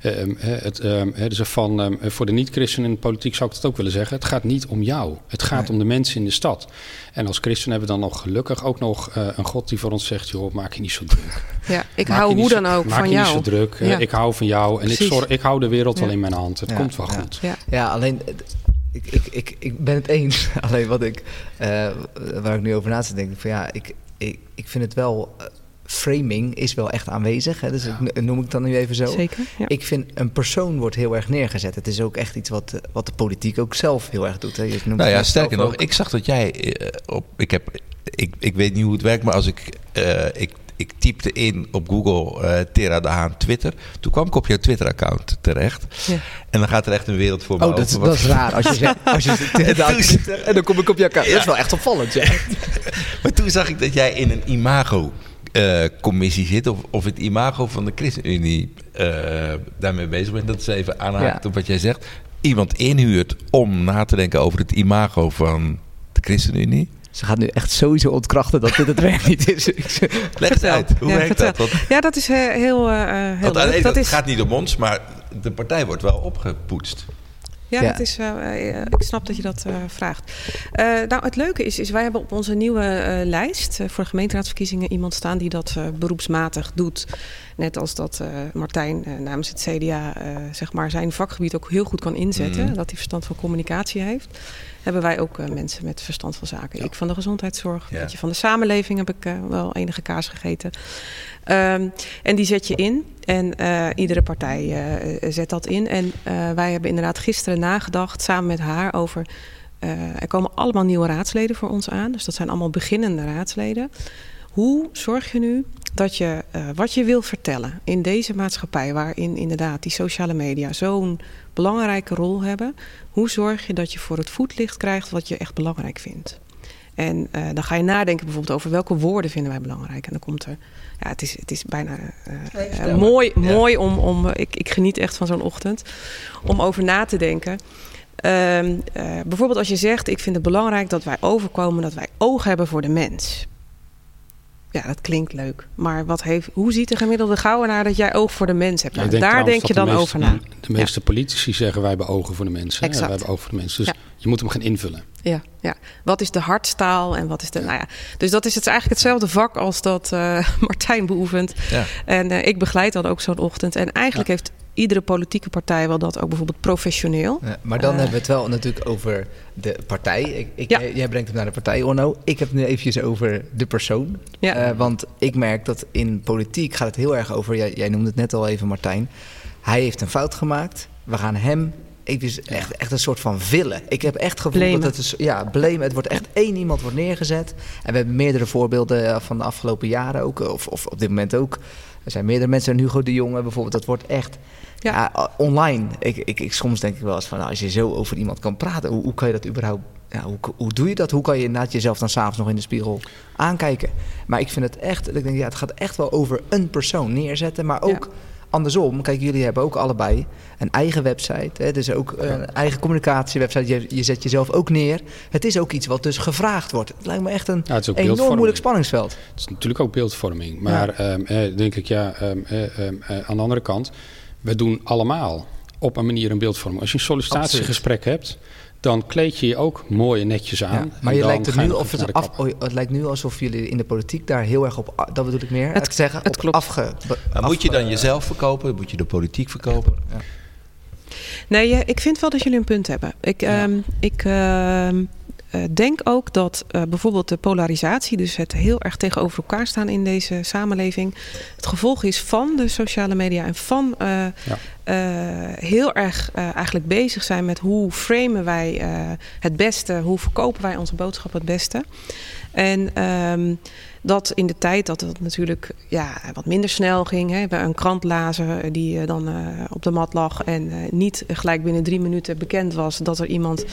het, ehm, hè, dus van, ehm, voor de niet-christenen in de politiek zou ik het ook willen zeggen. Het gaat niet om jou. Het gaat Nee. om de mensen in de stad. En als christen hebben we dan nog gelukkig ook nog eh, een God die voor ons zegt... joh, maak je niet zo druk. *laughs* ja, ik Maak hou je niet hoe zo- dan ook maak van je jou. niet zo druk. Eh. Ik hou van jou en ik, zorg, ik hou de wereld wel Ja. in mijn hand. Het Ja, komt wel ja. goed. Ja. Ja, alleen eh, ik, ik, ik, ik ben het eens. *laughs* Alleen wat ik, eh, waar ik nu over na zit, denk ik van ja, ik, ik, ik vind het wel. Framing is wel echt aanwezig. Hè, dus noem ik het dan nu even zo. Zeker. Ja. Ik vind een persoon wordt heel erg neergezet. Het is ook echt iets wat, eh, wat de politiek ook zelf heel erg doet. Hè. Je noemt Nou ja, sterker nog, ook. ik zag dat jij eh, op. Ik, heb, ik, ik weet niet hoe het werkt, maar als ik. eh, ik ik typte in op Google eh Tera de Haan Twitter. Toen kwam ik op jouw Twitter-account terecht. Ja. En dan gaat er echt een wereld voor me Oh, dat is, dat is raar. Als je *laughs* zegt, als je zegt, en dan kom ik op jouw kaart. Dat is wel echt opvallend, ja. *laughs* Maar toen zag ik dat jij in een imago-commissie zit. Of, of het imago van de ChristenUnie eh, daarmee bezig bent. Dat is even aanhaakt Ja. op wat jij zegt. Iemand inhuurt om na te denken over het imago van de ChristenUnie. Ze gaat nu echt sowieso ontkrachten dat dit het *laughs* werk niet is. Leg het uit. Hoe Ja, werkt vertel. dat? Want, Ja, dat is eh, heel, eh, heel want aan de leuk. ene Dat kant, is, het gaat niet om ons, maar de partij wordt wel opgepoetst. Ja, Ja. Dat is, eh, eh, ik snap dat je dat eh, vraagt. Nou, het leuke is, is wij hebben op onze nieuwe lijst voor de gemeenteraadsverkiezingen iemand staan die dat beroepsmatig doet. Net als dat Martijn namens het CDA zeg maar zijn vakgebied ook heel goed kan inzetten. Mhm. Dat hij verstand van communicatie heeft. Hebben wij ook eh, mensen met verstand van zaken. Ja. Ik van de gezondheidszorg, Ja. van de samenleving heb ik eh, wel enige kaas gegeten. Ehm, en die zet je in. En eh, iedere partij zet dat in. En wij hebben inderdaad gisteren nagedacht samen met haar over. er komen allemaal nieuwe raadsleden voor ons aan. Dus dat zijn allemaal beginnende raadsleden. Hoe zorg je nu dat je eh, wat je wil vertellen in deze maatschappij, waarin inderdaad die sociale media zo'n belangrijke rol hebben, hoe zorg je dat je voor het voetlicht krijgt wat je echt belangrijk vindt? En eh, dan ga je nadenken bijvoorbeeld over welke woorden vinden wij belangrijk. En dan komt er, ja, het is, het is bijna eh, mooi, Ja. mooi om, om ik, ik geniet echt van zo'n ochtend, om over na te denken. Ehm, eh, bijvoorbeeld als je zegt, ik vind het belangrijk dat wij overkomen dat wij oog hebben voor de mens. Ja, dat klinkt leuk. Maar wat heeft, hoe ziet de gemiddelde gauwenaar dat jij oog voor de mens hebt? Nou, denk daar denk je dan over na. De meeste politici zeggen wij hebben ogen voor de mensen. Exact. Wij hebben ogen voor de mensen. Dus Ja. je moet hem gaan invullen. Ja, ja. Wat is de hartstaal en wat is de. Nou ja, dus dat is het eigenlijk hetzelfde vak als dat eh, *laughs* Martijn beoefent. Ja. En eh, ik begeleid dan ook zo'n ochtend. En eigenlijk heeft iedere politieke partij wel dat ook bijvoorbeeld professioneel. Ja, maar dan Eh. hebben we het wel natuurlijk over de partij. Ik, ik, Ja. jij, brengt hem naar de partij, Orno. Ik heb het nu eventjes over de persoon. Ja. Eh, want ik merk dat in politiek gaat het heel erg over... Jij, jij noemde het net al even, Martijn. Hij heeft een fout gemaakt. We gaan hem even echt, echt een soort van villen. Ik heb echt het gevoel Blamen. dat het is... Ja, blamen. Het wordt echt één iemand wordt neergezet. En we hebben meerdere voorbeelden eh, van de afgelopen jaren ook. Of, of op dit moment ook. Er zijn meerdere mensen. En Hugo de Jonge bijvoorbeeld. Dat wordt echt... Ja. Ja, online. Ik, ik, ik, soms denk ik wel eens van, nou, als je zo over iemand kan praten, hoe, hoe kan je dat überhaupt, ja, hoe, hoe doe je dat? Hoe kan je inderdaad jezelf dan s'avonds nog in de spiegel aankijken? Maar ik vind het echt, ik denk, ja, het gaat echt wel over een persoon neerzetten, maar ook andersom. Kijk, jullie hebben ook allebei een eigen website, hè, dus ook een eigen communicatiewebsite. Je, je zet jezelf ook neer. Het is ook iets wat dus gevraagd wordt. Het lijkt me echt een Ja, enorm moeilijk spanningsveld. Het is natuurlijk ook beeldvorming. Maar ehm, eh, denk ik, ja, ehm, eh, ehm, eh, aan de andere kant, we doen allemaal op een manier een beeldvorming. Als je een sollicitatiegesprek hebt, dan kleed je je ook mooi en netjes aan. Ja, maar je lijkt het nu of het, af, oh, het lijkt nu alsof jullie in de politiek daar heel erg op. Dat bedoel ik meer. Het- Het, zeggen, het op klopt. Afge, Maar moet je dan jezelf verkopen? Moet je de politiek verkopen? Nee, eh, ik vind wel dat jullie een punt hebben. Ik, ehm, ik ehm, eh, denk ook dat eh, bijvoorbeeld de polarisatie, dus het heel erg tegenover elkaar staan in deze samenleving, het gevolg is van de sociale media en van eh, eh, heel erg eh, eigenlijk bezig zijn met hoe framen wij eh, het beste, hoe verkopen wij onze boodschap het beste. En ehm, dat in de tijd dat het natuurlijk ja, wat minder snel ging. Hè, een krant lazen die eh, dan eh, op de mat lag en eh, niet gelijk binnen drie minuten bekend was dat er iemand.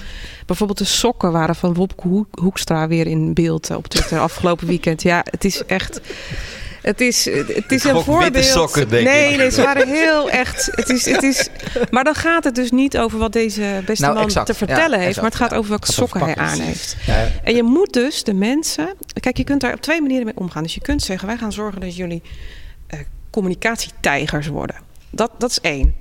Bijvoorbeeld de sokken waren van Wopke Hoek- Hoekstra weer in beeld op Twitter afgelopen weekend. Ja, het is echt. Het is, het is een voorbeeld. sokken, denk nee, ik. nee, ze waren heel echt. Het is, het is, maar dan gaat het dus niet over wat deze beste Nou, man exact. te vertellen Ja, heeft, exact, maar het gaat ja. over welke sokken hij aan heeft. Ja, En je moet dus de mensen. Kijk, je kunt daar op twee manieren mee omgaan. Dus je kunt zeggen: wij gaan zorgen dat jullie eh, communicatietijgers worden. Dat, dat is één.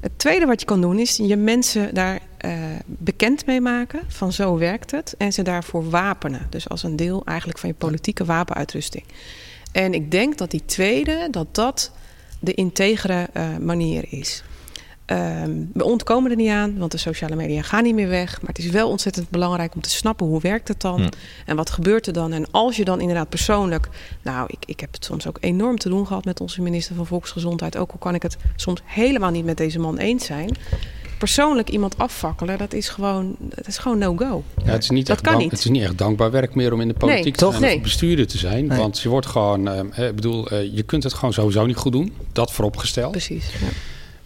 Het tweede wat je kan doen is je mensen daar eh, bekend mee maken van zo werkt het en ze daarvoor wapenen. Dus als een deel eigenlijk van je politieke wapenuitrusting. En ik denk dat die tweede, dat dat de integere eh, manier is. Ehm, we ontkomen er niet aan, want de sociale media gaan niet meer weg. Maar het is wel ontzettend belangrijk om te snappen hoe werkt het dan en wat gebeurt er dan. En als je dan inderdaad persoonlijk, nou, ik, ik heb het soms ook enorm te doen gehad met onze minister van Volksgezondheid. Ook al kan ik het soms helemaal niet met deze man eens zijn. Persoonlijk iemand afvakkelen, dat is gewoon, dat is gewoon no-go. Ja, het, is niet Dat echt kan dank- niet. het is niet echt dankbaar werk meer om in de politiek Nee, te toch? zijn of Nee. bestuurder te zijn. Nee. Want je wordt gewoon, eh, eh, ik bedoel, eh, je kunt het gewoon sowieso niet goed doen. Dat vooropgesteld. Precies. Ja.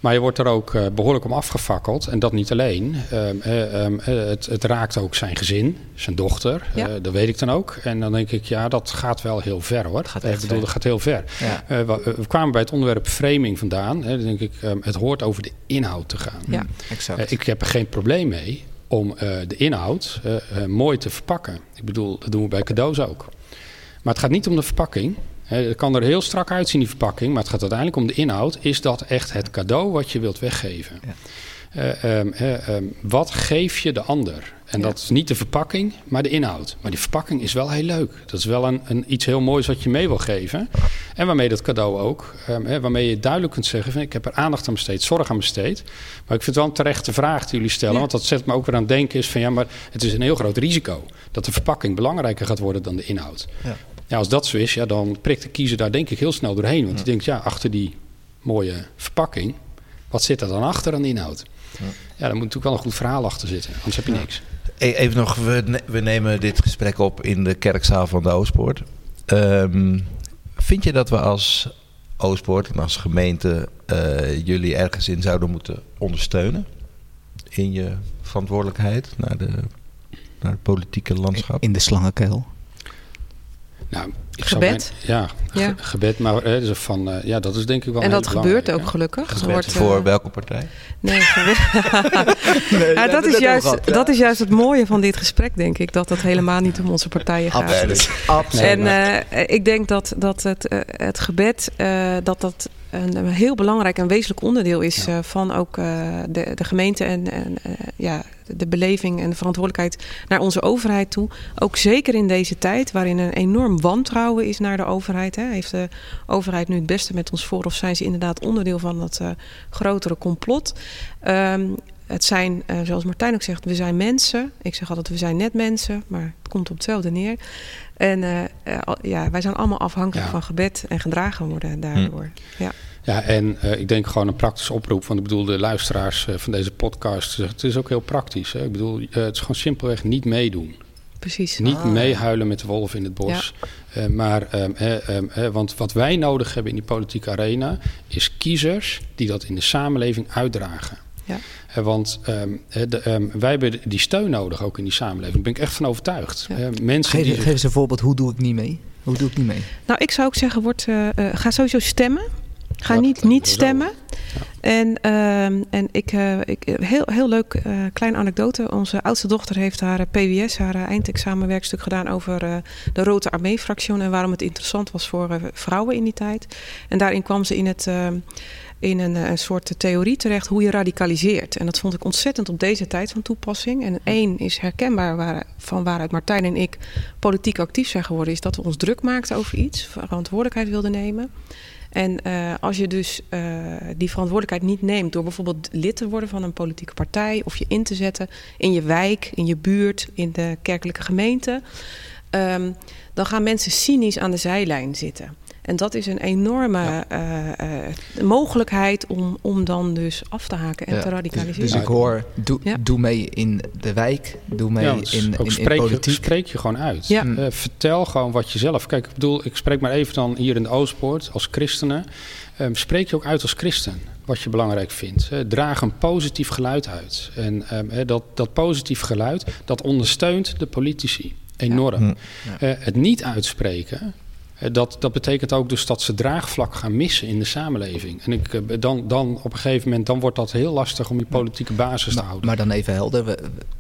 Maar je wordt er ook eh, behoorlijk om afgefakkeld. En dat niet alleen. Ehm, eh, ehm, eh, het, het raakt ook zijn gezin, zijn dochter. Ja. Dat weet ik dan ook. En dan denk ik, ja, dat gaat wel heel ver hoor. gaat ik bedoel, dat gaat heel ver. Ja. We, we kwamen bij het onderwerp framing vandaan. Hè, dan denk ik, ehm, het hoort over de inhoud te gaan. Ja. Exact. Ik heb er geen probleem mee om de inhoud mooi te verpakken. Ik bedoel, dat doen we bij cadeaus ook. Maar het gaat niet om de verpakking. Het kan er heel strak uitzien, die verpakking. Maar het gaat uiteindelijk om de inhoud. Is dat echt het cadeau wat je wilt weggeven? Ja. Eh, ehm, eh, ehm, wat geef je de ander? En Ja. dat is niet de verpakking, maar de inhoud. Maar die verpakking is wel heel leuk. Dat is wel een, een, iets heel moois wat je mee wil geven. En waarmee dat cadeau ook, ehm, hè, waarmee je duidelijk kunt zeggen: van, ik heb er aandacht aan besteed, zorg aan besteed. Maar ik vind het wel een terechte vraag die jullie stellen. Ja. Want dat zet me ook weer aan het denken: is van ja, maar het is een heel groot risico dat de verpakking belangrijker gaat worden dan de inhoud. Ja. Ja, als dat zo is, ja, dan prikt de kiezer daar denk ik heel snel doorheen. Want die denkt, ja, achter die mooie verpakking, wat zit er dan achter aan de inhoud? Ja, daar moet natuurlijk wel een goed verhaal achter zitten, anders heb je niks. E- Even nog, we, ne- we nemen dit gesprek op in de kerkzaal van de Oostpoort. Ehm, vind je dat we als Oostpoort en als gemeente eh, jullie ergens in zouden moeten ondersteunen? In je verantwoordelijkheid naar, de, naar het politieke landschap? In de slangenkuil. Nou, ik Gebed? Mijn- ja, ge- Ja. gebed, maar hè, dus van, eh, ja, dat is denk ik wel En dat gebeurt ook gelukkig. Gebed wordt, eh, voor welke partij? Nee, *laughs* gebed- ja, dat, is juist, dat is juist het mooie van dit gesprek, denk ik. Dat het helemaal niet om onze partijen gaat. Absoluut. Absoluut. En eh, ik denk dat, dat het, eh, het gebed eh, dat dat een, een heel belangrijk en wezenlijk onderdeel is Ja. eh, van ook eh, de, de gemeente en, en eh, ja, de beleving en de verantwoordelijkheid naar onze overheid toe. Ook zeker in deze tijd waarin een enorm wantrouwen is naar de overheid. Hè. Heeft de overheid nu het beste met ons voor of zijn ze inderdaad onderdeel van dat grotere complot? Ehm, het zijn, zoals Martijn ook zegt, we zijn mensen. Ik zeg altijd, we zijn net mensen, maar het komt op hetzelfde neer. En ja, wij zijn allemaal afhankelijk Ja. van gebed en gedragen worden daardoor. Ja. Ja, en eh, ik denk gewoon een praktische oproep. Want ik bedoel, de luisteraars eh, van deze podcast, eh, het is ook heel praktisch. Hè? Ik bedoel, eh, het is gewoon simpelweg niet meedoen. Precies. Niet Ah. meehuilen met de wolf in het bos. Eh, maar, ehm, eh, ehm, eh, want wat wij nodig hebben in die politieke arena, is kiezers die dat in de samenleving uitdragen. Ja. Want ehm, eh, de, ehm, wij hebben die steun nodig ook in die samenleving. Daar ben ik echt van overtuigd. Ja. Mensen die Geef, eens een voorbeeld. Hoe doe ik niet mee? Hoe doe ik niet mee? Nou, ik zou ook zeggen, word, eh, eh, ga sowieso stemmen. Ga niet, niet stemmen. En, ehm, en ik, eh, ik, heel, heel leuk, eh kleine anekdote. Onze oudste dochter heeft haar PWS, haar eindexamenwerkstuk gedaan over eh, de Rode Armee-fractie en waarom het interessant was voor vrouwen in die tijd. En daarin kwam ze in, het, in een, een soort theorie terecht hoe je radicaliseert. En dat vond ik ontzettend op deze tijd van toepassing. En één is herkenbaar waar, van waaruit Martijn en ik politiek actief zijn geworden, is dat we ons druk maakten over iets, verantwoordelijkheid wilden nemen. En eh, als je dus eh, die verantwoordelijkheid niet neemt door bijvoorbeeld lid te worden van een politieke partij of je in te zetten in je wijk, in je buurt, in de kerkelijke gemeente, ehm, dan gaan mensen cynisch aan de zijlijn zitten. En dat is een enorme eh, eh, mogelijkheid om, om dan dus af te haken en Ja, te radicaliseren. dus ik hoor, doe, Ja. doe mee in de wijk. Doe mee Ja, in, in, spreek, je, politiek. spreek je gewoon uit. Ja. Eh, vertel gewoon wat je zelf. Kijk, ik bedoel, ik spreek maar even dan hier in de Oostpoort als christenen. Ehm, spreek je ook uit als christen wat je belangrijk vindt. Eh, draag een positief geluid uit. En ehm, hè, dat, dat positief geluid, dat ondersteunt de politici enorm. Ja. Ja. Eh, het niet uitspreken, dat, dat betekent ook dus dat ze draagvlak gaan missen in de samenleving. En ik, eh, dan, dan op een gegeven moment dan wordt dat heel lastig om die politieke basis te Maar, houden. maar dan even helder. We,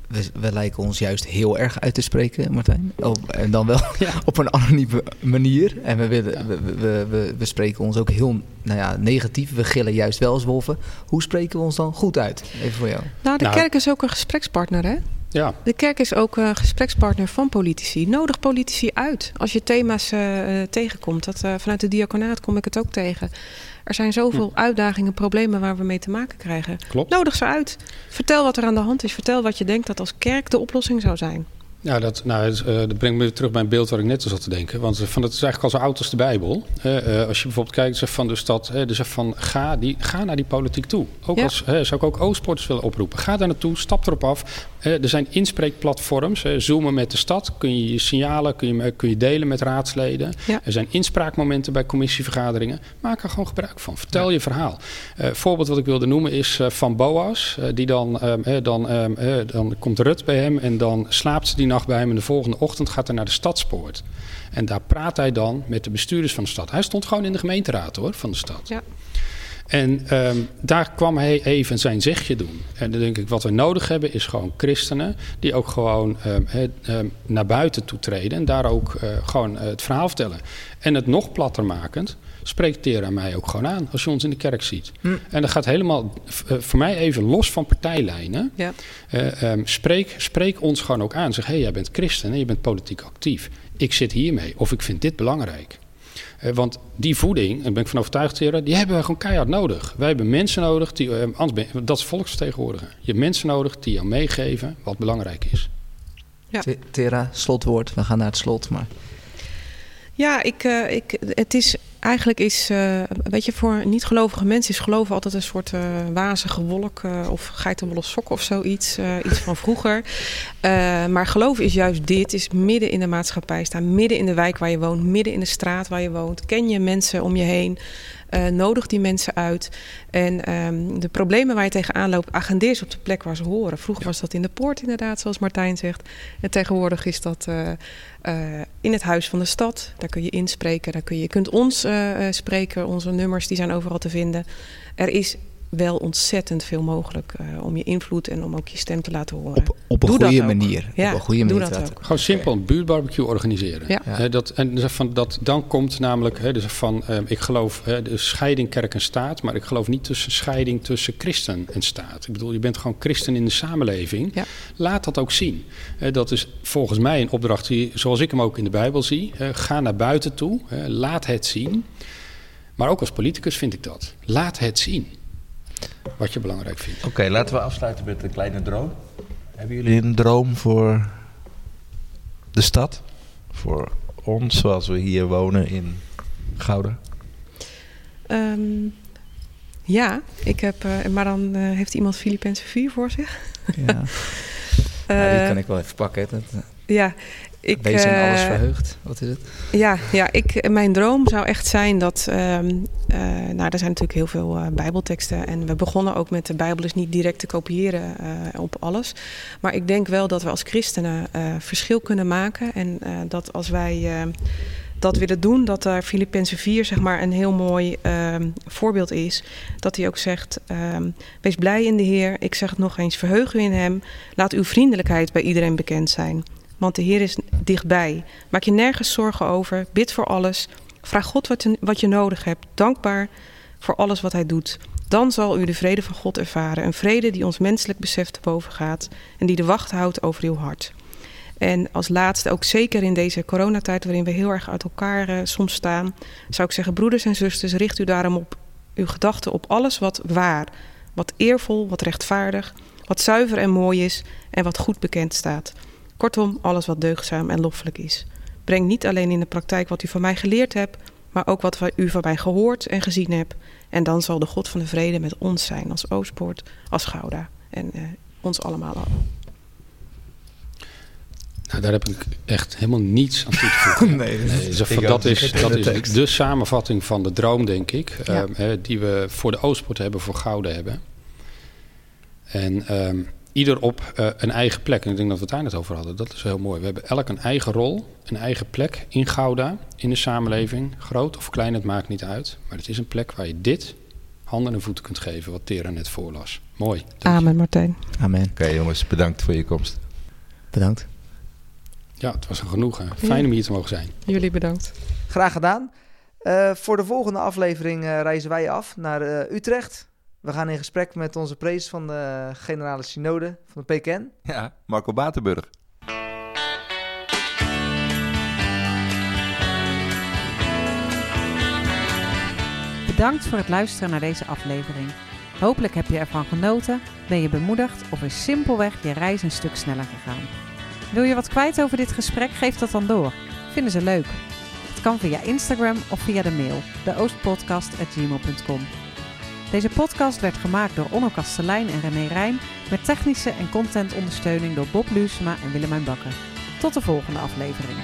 we, we lijken ons juist heel erg uit te spreken, Martijn. Op, en dan wel *laughs* Ja. *laughs* op een anonieme manier. En we, willen, Ja. we, we, we, we spreken ons ook heel nou ja, negatief. We gillen juist wel als wolven. Hoe spreken we ons dan goed uit? Even voor jou. Nou, de Nou. kerk is ook een gesprekspartner, hè? Ja, De kerk is ook een gesprekspartner van politici. Nodig politici uit als je thema's eh, eh, tegenkomt. Dat, eh, vanuit de diaconaat kom ik het ook tegen. Er zijn zoveel uitdagingen, problemen waar we mee te maken krijgen. klopt. Nodig ze uit. Vertel wat er aan de hand is. Vertel wat je denkt dat als kerk de oplossing zou zijn. Ja, dat, nou, eh, dat brengt me terug bij een beeld waar ik net al zat te denken. Want eh, van, het is eigenlijk al zo oud als de Bijbel. Eh, eh, als je bijvoorbeeld kijkt zeg, van de stad, hè, dus van ga, die, ga naar die politiek toe. Ook Ja. als zou ik ook Oostporters willen oproepen. Ga daar naartoe, stap erop af. Er zijn inspreekplatforms. zoomen met de stad. Kun je je signalen kun je, kun je delen met raadsleden. Ja. Er zijn inspraakmomenten bij commissievergaderingen. Maak er gewoon gebruik van. Vertel je verhaal. Eh voorbeeld wat ik wilde noemen is eh, van Boas. eh, die dan, ehm, dan, ehm, dan komt Rut bij hem en dan slaapt ze die nacht bij hem. En de volgende ochtend gaat hij naar de stadspoort. En daar praat hij dan met de bestuurders van de stad. Hij stond gewoon in de gemeenteraad hoor, van de stad. Ja. En ehm, daar kwam hij even zijn zegje doen. En dan denk ik, wat we nodig hebben is gewoon christenen... die ook gewoon ehm, ehm, naar buiten toe treden... en daar ook eh, gewoon eh, het verhaal vertellen. En het nog platter makend... spreekt Tera mij ook gewoon aan als je ons in de kerk ziet. Hm. En dat gaat helemaal eh, voor mij even los van partijlijnen. Ja. Spreek, spreek ons gewoon ook aan. Zeg, hé, hey, jij bent christen en je bent politiek actief. Ik zit hiermee of ik vind dit belangrijk. Eh, want die voeding, daar ben ik van overtuigd, Tera, die hebben we gewoon keihard nodig. Wij hebben mensen nodig, die, eh, anders ben, dat is volksvertegenwoordiger. Je hebt mensen nodig die jou meegeven wat belangrijk is. Ja. Te- Tera, slotwoord. We gaan naar het slot, maar... Ja, ik, eh, ik, het is eigenlijk is, eh, weet je, voor niet-gelovige mensen is geloven altijd een soort eh, wazige wolk eh, of geitenwolle sok of zoiets, eh, iets van vroeger. Eh, maar geloven is juist dit, is midden in de maatschappij staan, midden in de wijk waar je woont, midden in de straat waar je woont. Ken je mensen om je heen, eh, nodig die mensen uit. En ehm, de problemen waar je tegenaan loopt, agendeer ze op de plek waar ze horen. Vroeger was dat in de poort inderdaad, zoals Martijn zegt. En tegenwoordig is dat eh, eh, in het huis van de stad. Daar kun je inspreken, daar kun je, je kunt ons spreken. Onze nummers die zijn overal te vinden. Er is wel ontzettend veel mogelijk eh, om je invloed en om ook je stem te laten horen. Op, op een Doe dat goede ook. manier. Ja, op een goede manier. dat. Gewoon simpel een buurtbarbecue organiseren. Ja. Ja. Hè, dat, en dus van, dat, dan komt namelijk, hè, dus van, eh, ik geloof hè, de scheiding kerk en staat, maar ik geloof niet tussen scheiding tussen christen en staat. Ik bedoel, je bent gewoon christen in de samenleving. Ja. Laat dat ook zien. Hè, dat is volgens mij een opdracht die, zoals ik hem ook in de Bijbel zie. ga naar buiten toe, hè, laat het zien. Maar ook als politicus vind ik dat. Laat het zien. Wat je belangrijk vindt. Oké, laten we afsluiten met een kleine droom. Hebben jullie een droom voor de stad? Voor ons, zoals we hier wonen in Gouda? Ehm, ja, ik heb, eh, maar dan eh, heeft iemand Filippenzen 4 voor zich. Ja. *laughs* Ja, die Eh, kan ik wel even pakken. Dat, ja, ik, Wees in alles eh, verheugd. Wat is het? Ja, ja ik, mijn droom zou echt zijn dat. ehm, eh, nou, er zijn natuurlijk heel veel eh, Bijbelteksten. En we begonnen ook met de Bijbel is niet direct te kopiëren op alles. Maar ik denk wel dat we als christenen verschil kunnen maken. En dat als wij eh, dat willen doen, dat daar Filippenzen 4 zeg maar een heel mooi ehm, voorbeeld is. Dat hij ook zegt: ehm, Wees blij in de Heer. Ik zeg het nog eens: verheug u in Hem. Laat uw vriendelijkheid bij iedereen bekend zijn. Want de Heer is dichtbij. Maak je nergens zorgen over. Bid voor alles. Vraag God wat je, nodig hebt. Dankbaar voor alles wat Hij doet. Dan zal u de vrede van God ervaren. Een vrede die ons menselijk besef te boven gaat. En die de wacht houdt over uw hart. En als laatste, ook zeker in deze coronatijd waarin we heel erg uit elkaar eh, soms staan, zou ik zeggen, broeders en zusters, richt u daarom op uw gedachten op alles wat waar, wat eervol, wat rechtvaardig, wat zuiver en mooi is en wat goed bekend staat. Kortom, alles wat deugdzaam en loffelijk is. Breng niet alleen in de praktijk wat u van mij geleerd hebt, maar ook wat u van mij gehoord en gezien hebt. En dan zal de God van de vrede met ons zijn, als Oostpoort, als Gouda en eh, ons allemaal al. Nou, daar heb ik echt helemaal niets aan toe te voegen. *laughs* Nee, dat is, dat de is de samenvatting van de droom, denk ik. Ja. hè, die we voor de Oostpoort hebben, voor Gouden hebben. En ehm, ieder op eh, een eigen plek. En ik denk dat we het daar net over hadden. Dat is heel mooi. We hebben elk een eigen rol, een eigen plek in Gouda, in de samenleving. Groot of klein, het maakt niet uit. Maar het is een plek waar je dit handen en voeten kunt geven, wat Tera net voorlas. Mooi. Dank je. Amen, Martijn. Amen. Oké jongens, bedankt voor je komst. Bedankt. Ja, het was een genoegen. Fijn om hier te mogen zijn. Jullie bedankt. Graag gedaan. Eh, voor de volgende aflevering eh, reizen wij af naar eh, Utrecht. We gaan in gesprek met onze prees van de Generale Synode van de PKN. Ja, Marco Batenburg. Bedankt voor het luisteren naar deze aflevering. Hopelijk heb je ervan genoten, ben je bemoedigd of is simpelweg je reis een stuk sneller gegaan. Wil je wat kwijt over dit gesprek? Geef dat dan door. Vinden ze leuk. Het kan via Instagram of via de mail, deoostpodcast.gmail.com. Deze podcast werd gemaakt door Onno Kastelein en René Rijn met technische en contentondersteuning door Bob Luusema en Willemijn Bakker. Tot de volgende aflevering.